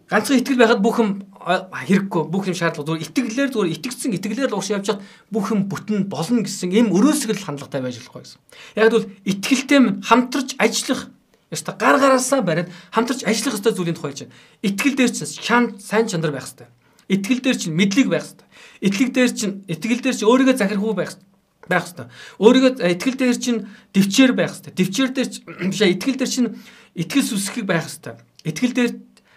Ганцхан итгэл байхад бүх юм хэрэггүй бүх юм шаардлага зүгээр итгэлээр зүгээр итгэцэн итгэлээр л уурш явж хад бүх юм бүтэн болно гэсэн ийм өрөөсгөл хандлагатай байж болохгүй гэсэн. Яг бол итгэлтэй хамтарч ажиллах Яста гар гараасаа бариад хамтарч ажиллах ёстой зүйлийн тухай чинь. Итгэл дээр чинь шан сайн чанар байх ёстой. Итгэл дээр чинь мэдлэг байх ёстой. Итгэл дээр чинь итгэл дээр чинь өөрийгөө захирхуу байх байх ёстой. Өөрийгөө итгэл дээр чинь төвчээр байх ёстой. Төвчээр дээр биш итгэл дээр чинь итгэл сүсгэх байх ёстой. Итгэл дээр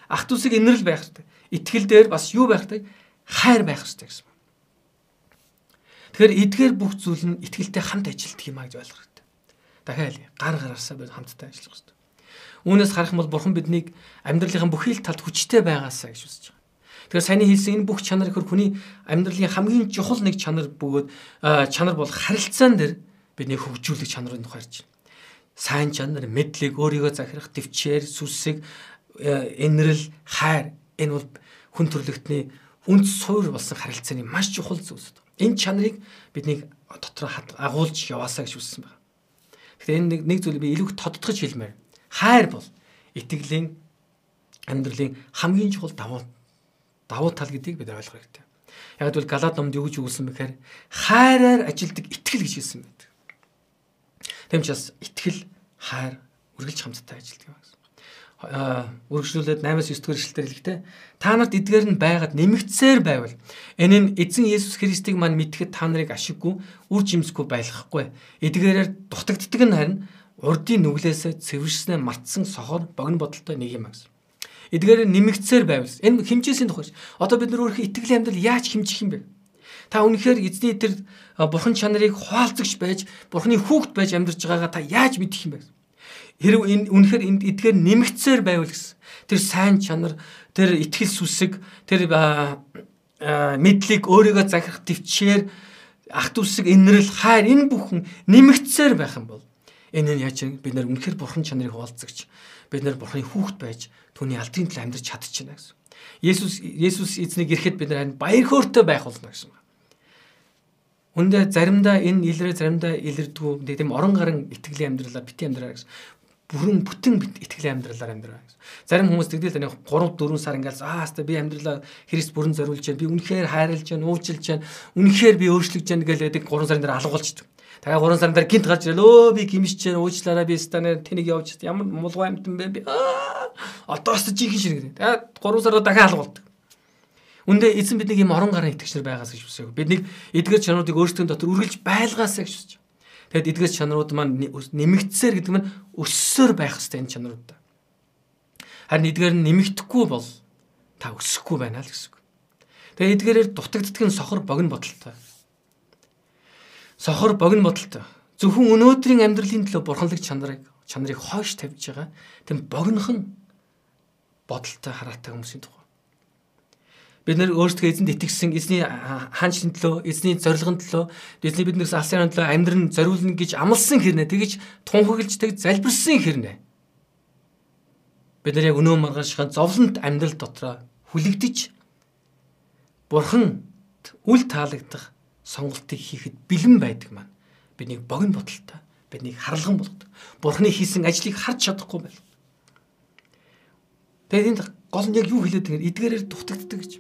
ах トゥ усыг инэрл байх ёстой. Итгэл дээр бас юу байх ёстой? Хайр байх ёстой гэсэн. Тэгэхээр эдгээр бүх зүйл нь итгэлтэй хамт ажилтдаг юм а гэж ойлгох хэрэгтэй. Дахиад гар гараасаа бид хамтдаа ажиллах хэрэгтэй. Үүнээс харах юм бол бурхан биднийг амьдралын бүхий л талд хүчтэй байгаасаа гэж үзэж байгаа. Тэгэхээр саяны хэлсэн энэ бүх чанар ихэр хүний амьдралын хамгийн чухал нэг чанар бөгөөд чанар бол харилцаан дээр бидний хөгжүүлэх чанарын тухай ярьж байна. Сайн чанар, мэдлэг, өөрийгөө захирах, төвчээр, сүсэг, энэрл, хайр энэ бол хүн төрлөختний үнд суур болсон харилцааны маш чухал зүйлс. Энэ чанарыг бидний дотор агуулж яваасаа гэж үссэн байна. Тэгэхээр энэ нэг нэг зүйл би илүү тодтогч хэлмээр. Хайр бол итгэлийн амьдралын хамгийн чухал давуу давуу тал гэдгийг бид ойлгох хэрэгтэй. Яг л Галаад номд юу гэж өгүүлсэн бэхээр хайраар ажилдаг итгэл гэж хэлсэн байдаг. Тэм ч бас итгэл хайр үргэлж хамтдаа ажилдаг гэсэн. Аа үргэлжлүүлээд 8-9 дэх эшлэлээр хэлэхдээ та нарт эдгээр нь байгаад нэмэгцээр байвал энэ нь эзэн Есүс Христийг мань мэдхэд та нарыг ашиггүй үр жимсгүй байлгахгүй. Эдгээрээр дутагддаг нь харин урдын нүглээсээ цэвэрснээ мартсан сохор богино бодолтой нэг юм гэсэн. Эдгээр нэмэгцээр байвал энэ хэмжээсийн тухай. Одоо бид нар өөрийнхөө итгэлийн амьдрал яаж хэмжих юм бэ? Та үнэхээр эзний тэр бурхан чанарыг хуалцагч байж, бурханы хүүхэд байж амьдарч байгаагаа та яаж мэдэх юм бэ? Хэрв энэ үнэхээр энд эдгээр нэмэгцээр байвал гэсэн. Тэр сайн чанар, тэр итгэл сүсэг, тэр мэдлийг өөрийгөө захирах төвчээр ах дүүсэг инрэл хайр энэ бүхэн нэмэгцээр байх юм бол энэ нь яаж бид нар үнэхээр бурхан чанарыг хуалцагч бид нар бурханы хүүхэд байж түүний алдрын төлөө амьдарч чадчихна гэсэн. Есүс Есүс эзнийг ирэхэд бид нар баяр хөөртэй байх болно гэсэн. Үндэ заримдаа энэ илрээ заримдаа илэрдгүү тийм орон гарын итгэлийн амьдралаар бити амьдраа гэсэн. Бүрэн бүтэн итгэлийн амьдралаар амьдраа гэсэн. Зарим хүмүүс тэгдэл таны 3 4 сар ингээл аа хаста би амьдралаа Христ бүрэн зориулж байна. Би үнэхээр хайрлаж байна, уучлж байна. Үнэхээр би өөрчлөж байна гэж 3 сарын дараа алгуулчихдаг. Тэгээ 3 сарын дараа гинт гарч ирэл өө би гимшиж байна уучлаарай би станаар тэнийг явж ямар мулгай амтан бэ би одоос жихэн ширэг. Тэгээ 3 сараа дахиад алгуулдаг. Үндэ эзэн бидний ийм орон гарын итгэгчнэр байгаас гэж хүсэв. Бидний эдгээр чанаруудыг өөрсдийн дотор үргэлж байлгаасаа гэж хүсэж. Тэгэд эдгээр чанарууд маань нэмэгдсээр гэдэг нь өссөөр байх хэрэгтэй энэ чанарууд. Харин эдгээр нь нэмэгдэхгүй бол та өсөхгүй байна л гэсэн үг. Тэгээ эдгээрээр дутагддгийн сохор богино бодолтой сохор богино бодолтой. Зөвхөн өнөөдрийн амьдралын төлөө бурханлаг чанарыг чанарыг хойш тавьж байгаа. Тэм богинохон бодолтой хараатай хүмүүсийн тухай. Бид нэр өөрсдөө эзэнд итгэсэн эзний хаанчлын төлөө, эзний зорилгын төлөө, эзний биднээс алсын төлөө амьдрын зориулна гэж амласан хэрнээ тэгж тунхаглаж тэг залбирсан хэрнээ. Бид нар яг өнөө маргаашхан зовлонт амьдрал дотроо хүлэгдэж бурхан үл таалагдах сонголтыг хийхэд бэлэн байдаг маань биднийг богино бодолтой биднийг харалган болгодог. Бурхны хийсэн ажлыг харж чадахгүй байл. Тэгээд энд гол нь яг юу хэлээд байгаа эдгээрээр дутагддаг гэж.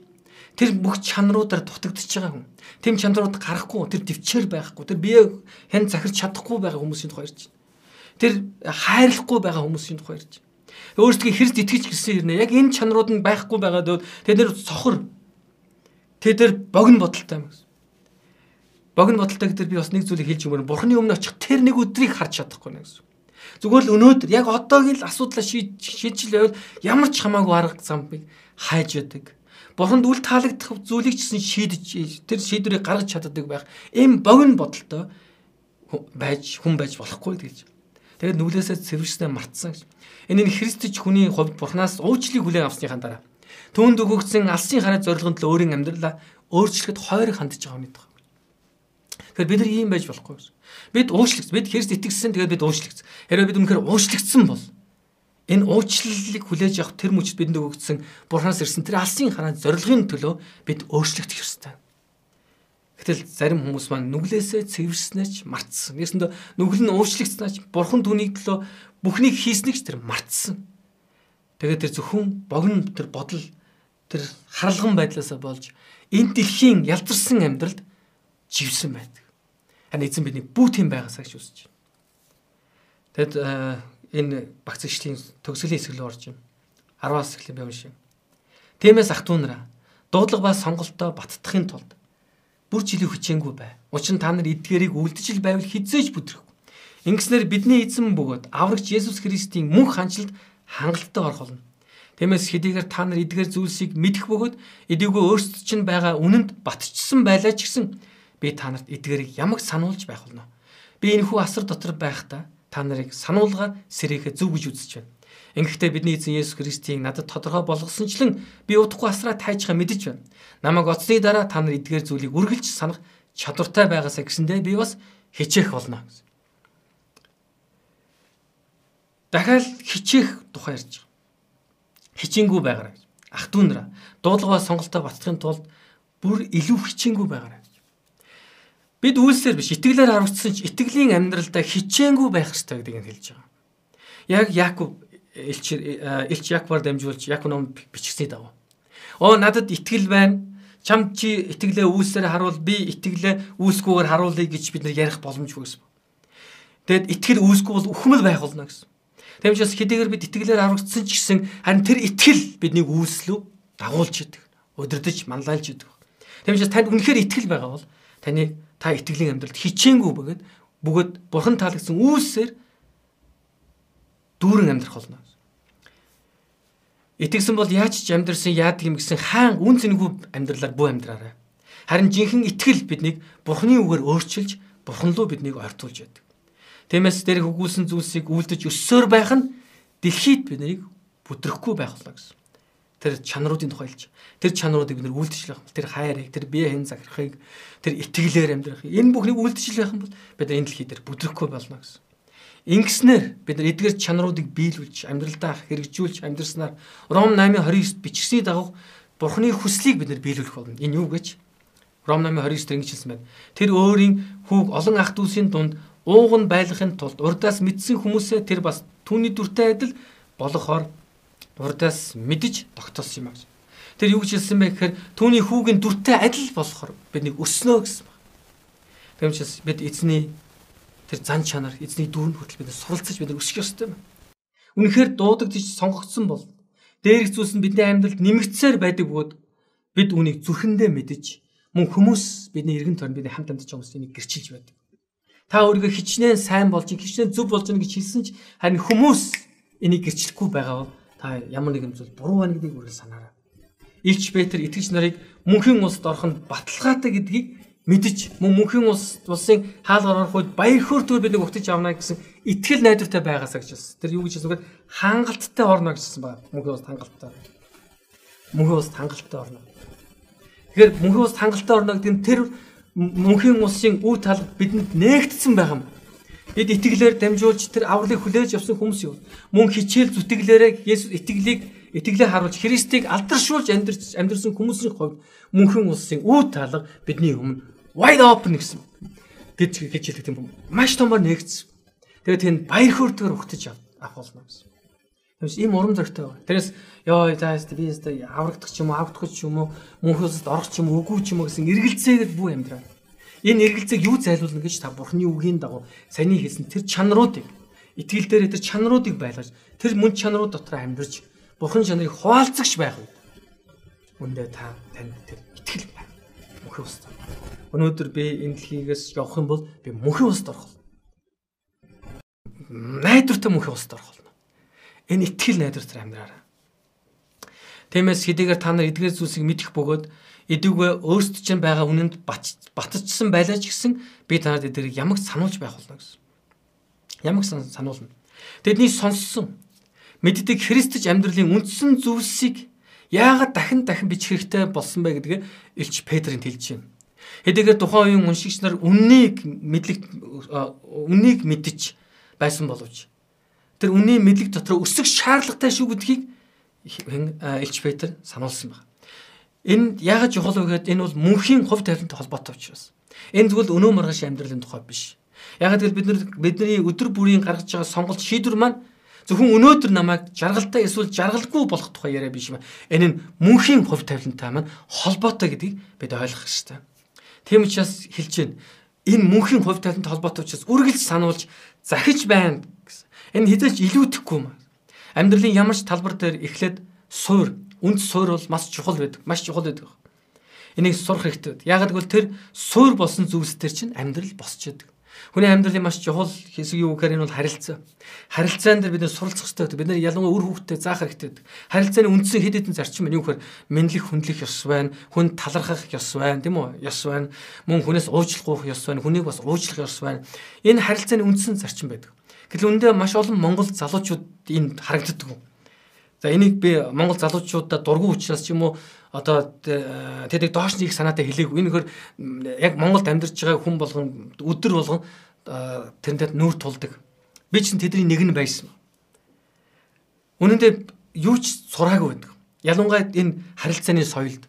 Тэр бүх чанаруудаар дутагдчихж байгаа хүн. Тэм чанарууд гарахгүй, тэр төвчээр байхгүй, тэр бие хэн захирч чадахгүй байгаа хүмүүсийн тухай ярьж байна. Тэр хайрлахгүй байгаа хүмүүсийн тухай ярьж байна. Өөрсдөө Христ итгэж гисэн хэрнээ яг энэ чанарууд нь байхгүй байгаад тэд нэр сохор тэд нэр богино бодолтой юм гэсэн богино бодолтой гэдэг би бас нэг зүйлийг хэлж өгмөр. Бурхны өмнө очих тэр нэг өдрийг харж чадахгүй нэ гэсэн. Зүгээр л өнөөдөр яг одоогийн л асуудлаа шийдчихэл байвал ямар ч хамаагүй арга замыг хайж яадаг. Бурханд үл таалагдах зүйлийг ч гэсэн шийдэж тэр шийдвэрийг гаргаж чаддаг байх. Ийм богино бодолтой байж хүн байж болохгүй гэж. Тэгээд нүглээсээ цэвэрснээ мартсан гэж. Энэ нь Христч хүний хувьд Бурханаас уучлалыг хүлээн авсныхаа дараа түүнд өгөгдсөн алсын хараа зорилгын төлөө өөрийн амьдралаа өөрчлөхөд хойрог хандж байгаа юм. Тэгэхээр бид нар ийм байж болохгүй. Бид уучлагдсан. Бид Христ итгэсэн. Тэгээд бид уучлагдсан. Хэрвээ бид үнэхээр уучлагдсан бол энэ уучлалыг хүлээж авах тэр мөчд бидэнд өгөгдсөн Бурханаас ирсэн тэр алсын хараа зорилгын төлөө бид өөрчлөгдөх ёстой. Гэтэл зарим хүмүүс маань нүглээсээ цэвэрснээч мартсан. Нэсэндээ нүгэл нь уучлагдсанаач Бурхан түүний төлөө бүхнийг хийснийг ч тэр мартсан. Тэгээд тэр зөвхөн богино тэр бодол тэр харалган байдлаасаа болж энэ дэлхийн ялдарсан амьдралд живсэн байдаг. Харин эзэн бидний бүх тийм байгаасаа гэж үсэж байна. Тэгэд энэ багц ишлийн төгсгөлийн хэсэг рүү орж байна. 10-аас эхлэх би уншия. Тиймээс ах トゥ нараа дуудлага ба сонголтоо баттахын тулд бүр жилийн хүчээнгүй бай. Учир нь та нар эдгээрийг үлдчил байвал хизээж бүдрэхгүй. Ингэснээр бидний эзэн бөгөөд аврагч Есүс Христийн мөнх ханчлалд хангалттай орох болно. Тиймээс хэдийгээр та нар эдгээр зүйлсийг мэдэх бөгөөд эдийгөө өөрсдөд чинь байгаа үнэнд батчсан байлаа ч гэсэн би та нарт эдгээрийг ямаг сануулж байх болно. Би энэ хүү асар дотор байхдаа та нарыг сануулгаар сэрээхэ зөв гэж үзэж байна. Ингэхдээ бидний эзэн Есүс Христийг надад тодорхой болгосончлон би удахгүй асраа тайжхаа мэдэж байна. Намайг оцсны дараа та нар эдгээр зүйлийг үргэлж санах чадвартай байгаасаа гэсэндээ би бас хичээх болно гэсэн. Дахиад хичээх тухай ярьж байгаа. Хичээнгүй байгаарай гэж. Ах トゥ нараа дуудлагаа сонголтоо бацхын тулд бүр илүү хичээнгүй байгаарай. Бид үйлсээр биш итгэлээр харагдсан ч итгэлийн амьдралдаа хичээнгүй байх хэрэгтэй гэдгийг хэлж байгаа. Яг Яаков элч элч Яаковаар дамжуулж Яаков ном бичгсний дагуу. Оо надад итгэл байна. Чам чи итгэлээ үйлсээр харуул би итгэлээ үйлсгүйгээр харуулъя гэж бид нар ярих боломжгүй гэсэн. Тэгэд итгэл үйлсгүй бол үхмэл байх болно гэсэн. Тэмчээс хэдийгээр бид итгэлээр аврагдсан ч гэсэн харин тэр итгэл биднийг үйлслүү дагуулж идэг. Өдөрдөж манлайлж идэг. Тэмчээс танд үнэхээр итгэл байгаа бол таны та итгэлийн амьдралд хичээнгүй бөгөөд бөгөөд бурхан таалагдсан үйлсээр дүүрэн амьдрах болно. Итгэсэн бол яаж ч амьдрсан яадаг юм гэсэн хаан үн цэнгүй амьдралаар бүү амьдраарай. Харин жинхэнэ итгэл биднийг Бурхны үгээр өөрчилж, Бурхан руу биднийг ортуулж яадаг. Тиймээс дээрх өгүүлсэн зүйлсийг үлдэж өссөөр байх нь дэлхийд биднийг бүдрэхгүй байх болно гэсэн. Тэр чанаруудын тухайлж. Тэр чанаруудыг бид нар үлдчихлэх юм. Тэр хайрыг, тэр бие хэн захирахыг, тэр итгэлээр амьдрахыг энэ бүхнийг үлдчихлэх юм бол бид энэ дэлхий дээр бүдрэхгүй болно гэсэн. Ингэснээр бид нар эдгээр чанаруудыг биелүүлж, амьдралдаа хэрэгжүүлж амьдрснаар Ром 8:29-д бичсний дагуу Бурхны хүслийг бид нар биелүүлэх болно. Энэ юу гэж? Ром 8:29-д ингэж хэлсэн байна. Тэр өөрийн хүүг олон ах дүүсийн дунд ууг нь байлгахын тулд урдаас мэдсэн хүмүүсээ тэр бас түүний дүртэй адил болохоор урдаас мэдж тогтоосон юм аа. Тэр юу гэж хэлсэн бэ гэхээр түүний хүүгийн дүртэй адил болохоор бидний өснөө гэсэн байна. Тэгмчээс бид эзний тэр зан чанар эзний дүүрэн хүртэл бид суралцаж бид өсөх ёстой юм. Үнэхээр дуудагдж сонгогдсон бол дээрх зүйлс нь бидний амьдралд нэмэгдсээр байдаг бөгөөд бид үнийг зүрхэндээ мэдэж мөн хүмүүс бидний эргэн тойрон бидний хамт амьдарч байгаа хүмүүсийг гэрчилж байдаг. Та өөрийгөө хичнээн сайн болж, хичнээн зөв болж гэнэ гэж хэлсэн ч харин хүмүүс энийг гэрчлэхгүй байгаа бол та ямар нэгэн зүйл буруу байна гэдгийг үргэлж санаарай. Илч Петр итгэж нарыг мөнхийн улсад ороход баталгаатай гэдгийг мэдж мөн мөнхийн улс улсын хаалгаар орох үед баяр хөөртөөр бид нэг утаж авна гэсэн итгэл найдвартай байгаасаа гэж хэлсэн. Тэр юу гэж хэлсэн бэ? Хангалттай орно гэсэн байна. Мөнхийн улс хангалттай. Мөнхийн улс хангалттай орно. Тэгэхээр мөнхийн улс хангалттай орно гэдэг нь тэр мөнхийн улсын үе тал бидэнд нээгдсэн байгаа юм. Бид итгэлээр дамжуулж тэр авралыг хүлээж авсан хүмүүс юу? Мөн хичээл зүтгэлээрээ Есүс итгэлийг итгэлээ харуулж Христийг алдаршуулж амьдарч амьдэрсэн хүмүүсийн хувьд мөнхийн улсын үе талга бидний өмнө wide open гэсэн гэж гэж хэлдэг юм. Маш томор нэгц. Тэгээд тэнд баяр хөөртөөр ухтаж авах болно гэсэн. Тэгээс ийм урам зоригтой байна. Тэрээс ёо заас би яста аврагдах ч юм уу, авдах ч юм уу, мөнхөөсд орох ч юм уу, үгүй ч юм уу гэсэн эргэлзээгээд бүү амьдраа. Энэ эргэлзээг юу зайлуулна гэж та Бурхны үгийн дагуу саяны хэлсэн тэр чанаруудыг итгэл дээр тэр чанаруудыг байлгаж тэр мөн чанарууд дотор амьдарч Бурхан чанарыг хуваалцагч байх үед үндэ та танд тэр итгэл байна. Мөнхөө устдаа. Өнөөдөр би энэ дэлхийгээс явах юм бол би мөнхийн уст орох. Найдвартай мөнхийн уст орох болно. Энэ итгэл найдвартай амьдраарай. Тиймээс хэдийгээр та нар эдгээр зүйлсийг мэдэх бөгөөд эдүүгээ өөрсдөд чинь байгаа үнэнд батцсан байлаа ч гэсэн би танад эдгэрийг ямагт сануулж байх болно гэсэн. Ямаг сануулна. Тэдний сонссон мэддэг Христч амьдралын үндсэн зүйлсийг яагаад дахин дахин бичих хэрэгтэй болсон бэ гэдгээ Илч Петрийн хэлж байна. Хэдийгээр тухайн үеийн уншигч нар үннийг мэдлэг үннийг мэдж байсан боловч тэр үнийн мэдлэг дотор өсөх шаардлагатай шүү гэдгийг Элч Петр сануулсан байна. Энэ яагаад чухал вэ гэхэд энэ бол мөнхийн хувь тавилантай холбоотой учраас. Энэ зөвхөн өнөө маргааш амьдралын тухай биш. Яагаад гэвэл бид нар бидний өдөр бүрийн гаргаж байгаа сонголт шийдвэр маань зөвхөн өнөөдөр намайг жаргалтай эсвэл жаргалгүй болох тухай яриа биш юм. Энэ нь мөнхийн хувь тавилантай маань холбоотой гэдгийг бид ойлгох хэрэгтэй. Тийм учраас хэлж байна. Энэ мөнхийн хувь талант холбоотой учраас үргэлж сануулж захиж байна гэсэн. Энэ хизээч илүүдэхгүй юм. Амьдралын ямар ч талбар дээр эхлээд суур, үнд суур бол маш чухал байдаг. Маш чухал байдаг. Энийг сурах хэрэгтэй. Яг гэвэл тэр суур болсон зүйлс төр чинь амьдрал босч яадаг. Хүний амьдралын маш чухал хэсэг юу гэхээр энэ бол харилцаа. Харилцаан дээр бид нэр суралцах хэрэгтэй. Бид нар ялангуяа үр хүүхдэд заах хэрэгтэй. Харилцааны үндсэн хэд хэдэн зарчим байна. Юу гэхээр мэдлэг хүндлэх ёс байна, хүн талархах ёс байна, тийм үү? Ёс байна. Мөн хүнээс уучлах ёс байна, хүнийг бас уучлах ёс байна. Энэ харилцааны үндсэн зарчим байдаг. Гэтэл үндэ маш олон монгол залуучууд энд харагддаг. За энийг би монгол залуучуудад дургу учраас ч юм уу одоо тэдэг доош нэг санаатай хэлээг энэ хөр яг Монголд амьдарч байгаа хүн болгон өдөр болгон тэрнтэй нүүр тулдаг. Би чинь тэдний нэг нь байсан. Үнэн дээр юу ч сураагүй байдаг. Ялангуяа энэ харилцааны соёлд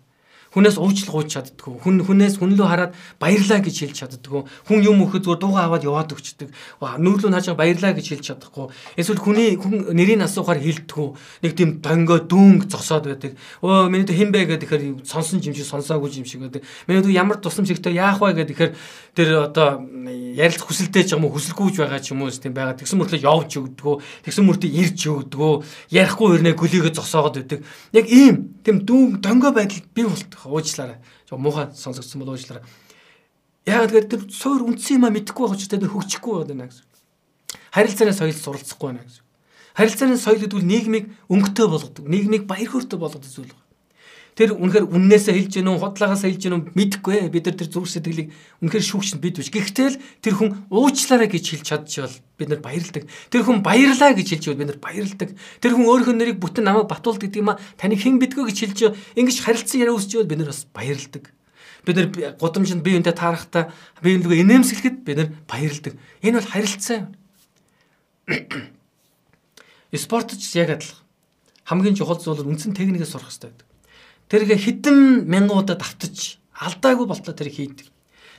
Хүнээс уучлах ууч чаддгүй. Хүн хүнээс хүн лөө хараад баярлаа гэж хэлж чаддгүй. Хүн юм өгөхөд зүгээр дуугаа аваад яваад өгчдөг. Нүүрлөө хаажаа баярлаа гэж хэлж чадахгүй. Эсвэл хүний хүн нэрийг асуухаар хэлдэггүй. Нэг тийм донгоо дүүнг зогсоод байдаг. Өө миний дэ хэн бэ гэхээр сонсон юм шиг сонсоогүй юм шиг байдаг. Миний дэ ямар тусламж хэрэгтэй яах вэ гэхээр тэр одоо ярилцах хүсэлтэй ч юм уу хүсэлгүйж байгаа ч юм уу тийм байгаа. Тэгсэн мөртлөө явж өгдөгөө. Тэгсэн мөртөө ирж өгдөгөө. Ярихгүй өрнөө гөлийгөө зогсоогоод байдаг. Яг ийм тийм дүүн донгоо байдал бий болт уучлаарай. Жоо муухай сонсогдсон бол уучлаарай. Яг тэгэхээр тэр суур үндсэн юм а мэдэхгүй байх учраас тэр хөгжихгүй байна гэсэн. Харилцааны соёл суралцахгүй байна гэсэн. Харилцааны соёл гэдэг нь нийгмийг өнгөтэй болгодог, нийгмийг баяр хөөртэй болгодог зүйл байна. Тэр үнэхээр үннээсээ хэлж гэнэ үү, худлаагаас хэлж гэнэ үү мэдэхгүй. Бид нар тэр зүрх сэтгэлийг үнэхээр шүүгчэнд бид биш. Гэхдээ л тэр хүн уучлаарай гэж хэлж чадчихвал бид нар баярлдаг. Тэр хүн баярлаа гэж хэлж бид нар баярлдаг. Тэр хүн өөрийнхөө нэрийг бүтэн намайг батуулд гэдэг юм а таныг хэн бидгөө гэж хэлж ингэж харилцан яриа үсч бид нар бас баярлдаг. Бид нар гудамжинд бие биентэй таарахтаа бие биенээ инээмсэглэхэд бид нар баярлдаг. Энэ бол харилцаа. Спортч яг адилхан. Хамгийн чухал зүйл нь үндсэн техникээ сурах хэрэгтэй байдаг. Тэргээ хідэн мянган удаа давтаж алдаагүй болтоо тэр хийдэг.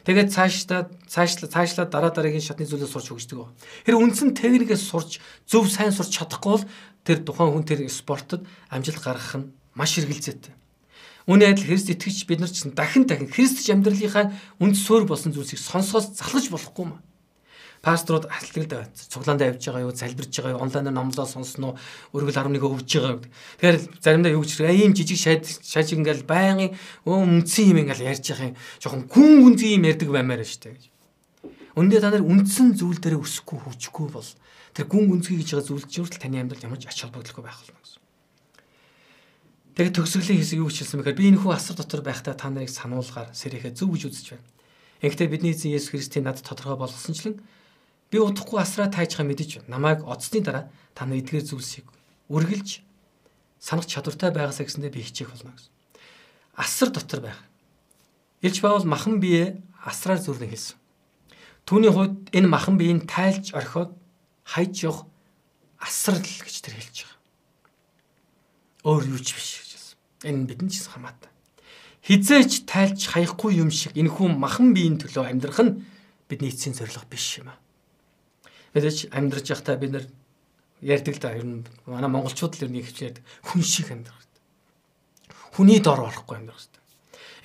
Тэгээд цаашдаа цаашлаа цаашлаа дараа дараагийн шатны зүйлээ сурч хөгждөг. Тэр үндсэн техникээ сурч зөв сайн сурч чадахгүй бол тэр тухайн хүн тэр спортод амжилт гаргах нь маш хэрэгэлзээтэй. Үүний адил Христ итгэж бид нар ч дахин дахин Христч амьдралынхаа үнд суурь болсон зүйлсийг сонсохоос залхаж болохгүй маа пасторууд ахлагд цуглаандаа явж байгаа юу, залбирж байгаа юу, онлайнаар номлоо сонсноо, өргөл 11 өгж байгаа. Тэгэхээр заримдаа юу гэж ийм жижиг шаад шаажиг ингээл байнгын үндсэн юм ингээл ярьж байгаа юм. Жохон гүн гүнзгий юм ярьдаг баймаар штэ гэж. Үндэ та нар үндсэн зүйл дээр өсөхгүй хөвжихгүй бол тэр гүн гүнзгий гэж байгаа зүйл чинь таны амьдрал ямар ч ач холбогдолгүй байх болно гэсэн. Тэгээд төгсгөлийн хэсэг юу хэлсэн бэхээр би энэ хүү асар дотор байхдаа та нарыг сануулгаар сэрэхэ зөв гэж үзэж байна. Ингэхдээ бидний эзэн Есүс Христийн над тодорхой болгосончлэн Би удахгүй асраа таажхаа мэдэж. Намайг оцсны дараа та нар эдгээр зүйлсийг үргэлж санах чадвартай байгаасаа гэсэндээ би хичээх болно гэсэн. Асар дотор байх. Илж Паул махан бие асраар зүрнэ хэлсэн. Түүний хувьд энэ махан биеийг тайлж орхиод хайж явах асрал гэж тэр хэлж байгаа. Өөр юу ч биш гэж хэлсэн. Энэ бидэнд ч хамаатай. Хизээч тайлж хаяхгүй юм шиг энэ хүн махан биеийн төлөө амьдрах нь бидний эцсийн зорилго биш юм аа. Мэдээж амьдраж явахдаа бид нэр ярьдаг л да ер нь манай монголчууд л ер нь ихчээд хүн шиг амьдрах хэрэгтэй. Хүний дор орохгүй амьдрах хэрэгтэй.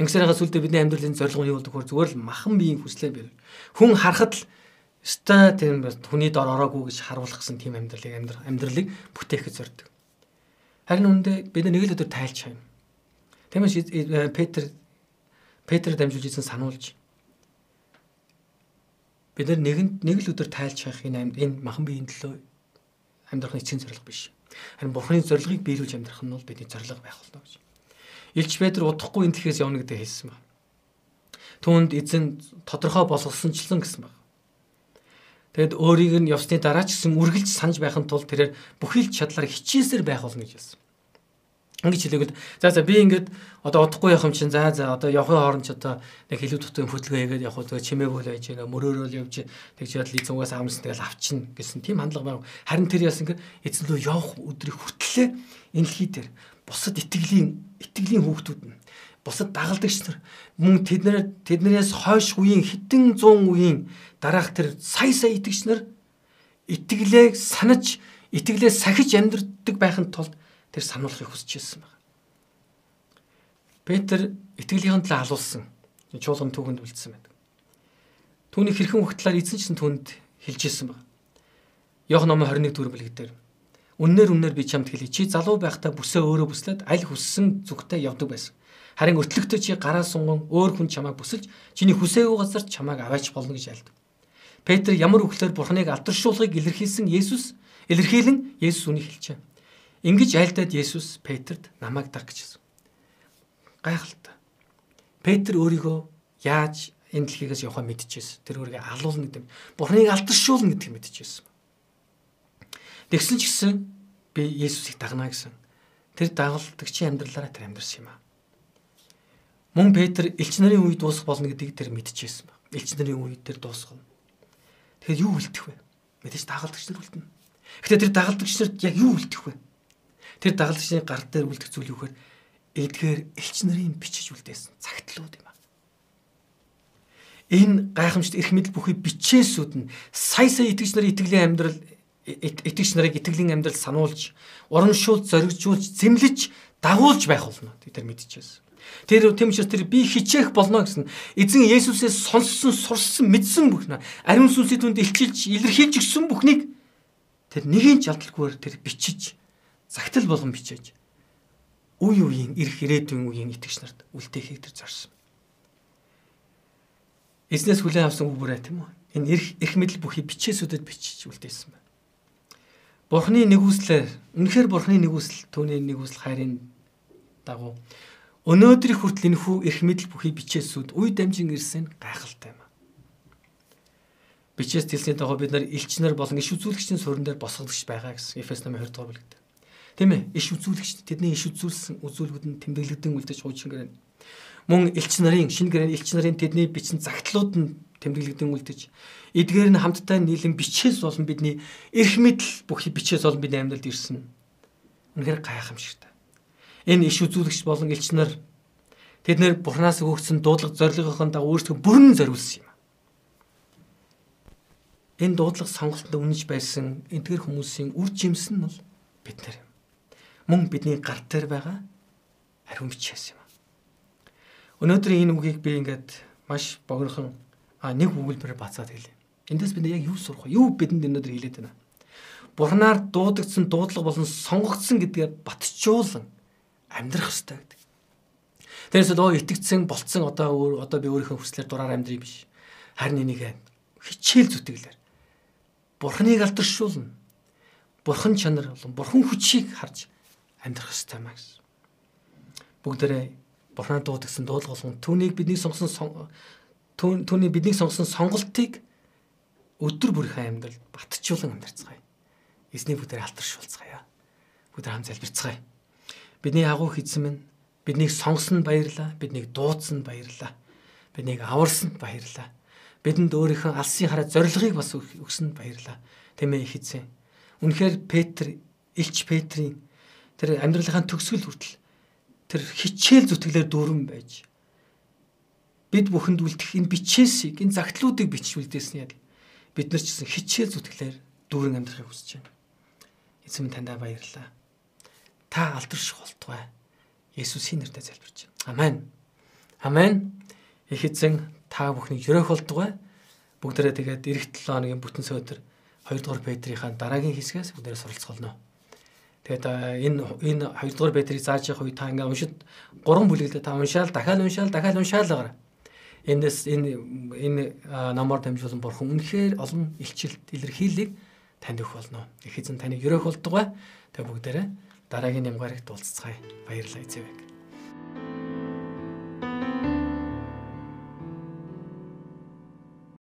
Ингэсээрээ сүлдээ бидний амьдралын зорилго нь юу болдог вэ? Зүгээр л махан биеийн хүслээ бий. Хүн харахад л ста тийм хүний дор ороогүй гэж харуулах гэсэн тийм амьдралыг амьдралыг бүтээхэд зорддог. Харин үүндээ бид нэг л өдөр тайлж хайна. Тиймээс Петр Петр дамжуулж исэн сануулж бид нар нэгэнд нэг л өдөр тайлж хайх энэ энэ махан биеийн төлөө амьдрах нь эцсийн зорилго биш. Харин Бурхны зорилгыг биелүүлж амьдрах нь бол бидний зорилго байх болно гэж. Илч Петр удахгүй энэ дэлхээс явна гэдэг хэлсэн ба. Түүнд эзэн тодорхой болгосончлон гэсэн баг. Тэгэд өөрийг нь явсны дараа ч гэсэн үргэлж санаж байхын тулд тэрээр бүхий л чадлаар хичээсээр байх болно гэж хэлсэн. Ингэж хэлээгэл за за би ингээд одоо удахгүй явах юм чинь за за одоо явахын хооронд ч одоо нэг хэлүү тутын хөдөлгөөн хийгээд явах уу чимээгүй л байж байна мөрөөрөөл явж тэгж яд лицугаас амс тэгэл авчин гэсэн тийм хандлага байна. Харин тэр яс ингээд эзэн рүү явах өдрийг хүртлээ. Энэ дэлхий дээр бусад итгэлийн итгэлийн хүүхдүүд нь бусад дагалдагч нар мөн тэднэр тэднээс хойш үеийн хэдэн зуун үеийн дараах тэр сая сая итгэгч нар итгэлээ санаж итгэлээ сахиж амьдрдаг байхын тулд тэр сануулахыг хүсэж ирсэн байна. Петр итгэлийнхэн төлөө алуулсан. Чуулган түүхэнд үлдсэн байдаг. Түүний хэрхэн ухтлаар эзэн ч түүнд хэлж ирсэн байна. Йох номын 21 дүр бэлэг дээр Үннээр үннээр би чамд хэлье. Чи залуу байхдаа бүсээ өөрөө бүслээд аль хүссэн зүгтээ явдаг байсан. Харин өртлөгтөө чи гараа сунган өөр хүн чамайг бүсэлж чиний хүсээгүй газар чамайг аваач болно гэж айлд. Петр ямар үгээр Бурхныг алдаршуулгыг илэрхийлсэн Есүс илэрхийлэн Есүс үнийг хэлжээ. Ингэж айлдаад Есүс Петрт намайг даг гэж хэлсэн. Гайхалтай. Петр өөрийгөө яаж энэ дэлхийгээс явахаа мэдчихсэн. Тэр өөрийгөө алуулна гэдэг. Бурхныг алдаршуулна гэдгийг мэдчихсэн. Тэгсэн ч гэсэн би Есүсийг дагнаа гэсэн. Тэр дагалдагчийн амьдралаараа тэр амьдэрсэн юм аа. Мөн Петр элч нарын үед дуусах болно гэдгийг тэр мэдчихсэн байна. Элч нарын үед тэр дуусгана. Тэгэхээр юу үлдэх вэ? Мэдээж дагалдагч нар үлдэнэ. Гэхдээ тэр дагалдагч нарт яг юу үлдэх вэ? Тэр дагалдагчны гар дээр үлдэх зүйл юу гэхээр эдгээр элч нарын бичиж үлдээсэн цагтлууд юм аа. Энэ гайхамшигт эрх мэдэл бүхий бичээсүүд нь сая сая итгэгч нарын итгэлийн амьдрал итгэгч нарыг итгэлийн амьдрал сануулж, урамшуулж, зоригжуулж, зэмлэж, дагуулж байх болно. Тэр мэдчихсэн. Тэр тийм учраас тэр би хичээх болно гэсэн эзэн Есүсээс сонссон, сурсан, мэдсэн бүхнэ ариун сүнсийн түнд илчилж, илэрхийлж өгсөн бүхнийг тэр нэгэн жалталгүйгээр тэр бичиж, загтал болгон бичээж үе үеийн ирэх ирээдүйн үеийн итгэгч нарт үлдээхийг тэр зорсон. Эзнээс хүлээн авсан үгээрээ тийм үү? Энэ эрх эрх мэдэл бүхий бичээсүүдэд бичиж үлдээсэн байна. Бурхны нэгүслэр үнэхээр бурхны нэгүсэл түүний нэгүсэл хайрын дагуу өнөөдрийн хүртэл энэ хүү эрх мэдэл бүхий бичээсүүд үе дамжин ирсэн гайхалтай юм. Бичээс дэлсний дагуу бид нар элчнэр болон иш үзүүлэгчдийн суран дээр босголагч байгаа гэсэн Эфес намын 20 дугаар бүлэгт. Тийм ээ, иш үзүүлэгч тэдний иш үзүүлсэн үзүүлгүүд нь тэмдэглэгдэн үлдэж хуучин гэрэн. Мөн элч нарын шинэ гэрэн элч нарын тэдний бичсэн загтлууд нь тэмдэглэгдэн үлдэж эдгээр нь хамтдаа нийлэн бичээс болон бидний эрх мэдэл бүхий бичээс болон бидний амьдралд ирсэн. Үнэхээр гайхамшигтай. Энэ иш үзүүлэгч болон элч нар тэд нэр Бурханаас өгсөн дуудлага зорилгын дагуу өөрсдөө бүрэн зориулсан юм. Энэ дуудлага сонголтод үнэж байсан эдгээр хүмүүсийн үр жимс нь бол бид нар. Мөн бидний гар дээр байгаа ариун бичээс юм. Өнөөдөр энэ үгийг би ингээд маш богинохон нэг өгүүлбэрээр бацаад хэлье. Эндээс бид яг юу сурах вэ? Юу бидэнд өнөөдөр хэлээд байна? Бурхнаар дуудагдсан дуудлага болон сонгогдсон гэдгээ батжуулан амьдрах ёстой гэдэг. Тэрээс өө итгэцэн болцсон одоо өөр одоо би өөрийнхөө хүслээр дураар амьдрий биш. Харин энийг хичээл зүтгэлээр Бурхныг алдаршуулна. Бурхан чанар болон Бурхан хүчийг харж амьдрах ёстой маа гэсэн. Бүгдээрээ Бурхнаар дуудагдсан дуудлага болон түүнийг бидний сонгосон түүний бидний сонгосон сонголтыг өдөр бүрийнхээ амьдралд батжуулан амьдарцгаая. Эзний бүгдээр алтаршуулцгаая. Бүгд хам залбирцгаая. Бидний агуу хийсэн минь биднийг сонгосон баярлаа. Биднийг дуудсан баярлаа. Биднийг аварсан баярлаа. Бидэнд өөрийнхөө алсын хараа зорилгыг бас өгсөн баярлаа. Тэмээ их эзэн. Үнэхээр Петр, Илч Петрийн тэр амьдралынхаа төгсгөл хүртэл тэр хичээл зүтгэлээр дүүрэн байж бид бүхэнд үлдэх энэ бичээсийг энэ загтлуудыг бичүүлдээсэн яг бид нар ч гэсэн хичээл зүтгэлээр дүүрэн амьдрахыг хүсэж байна. Эзэм таньдаа баярлалаа. Та алдарших болтугай. Есүсийн нэрээр залбирч байна. Амен. Амен. Их эзэн та бүхнийг өрөөх болтугай. Бүгдээрээ тэгээд эх 7 хоногийн бүтэн сөөдөр 2 дугаар Петрийнхаа дараагийн хэсгээс бүгдээрээ суралцголно. Тэгээд энэ энэ 2 дугаар Петрийг зааж явах үед та ингээ уншид 3 бүлэглээ та уншаал, дахиад уншаал, дахиад уншаал байгаа Эндээс энэ энэ намаар дамжуулан бурхан үнэхээр олон илчилт илэрхийлийг танд өгөх болно. Их эзэн таныг өрөөх болдгоо. Тэг бүгдээрээ дараагийн нямгарыг дуулцгаая. Баярлалаа эзэвэг.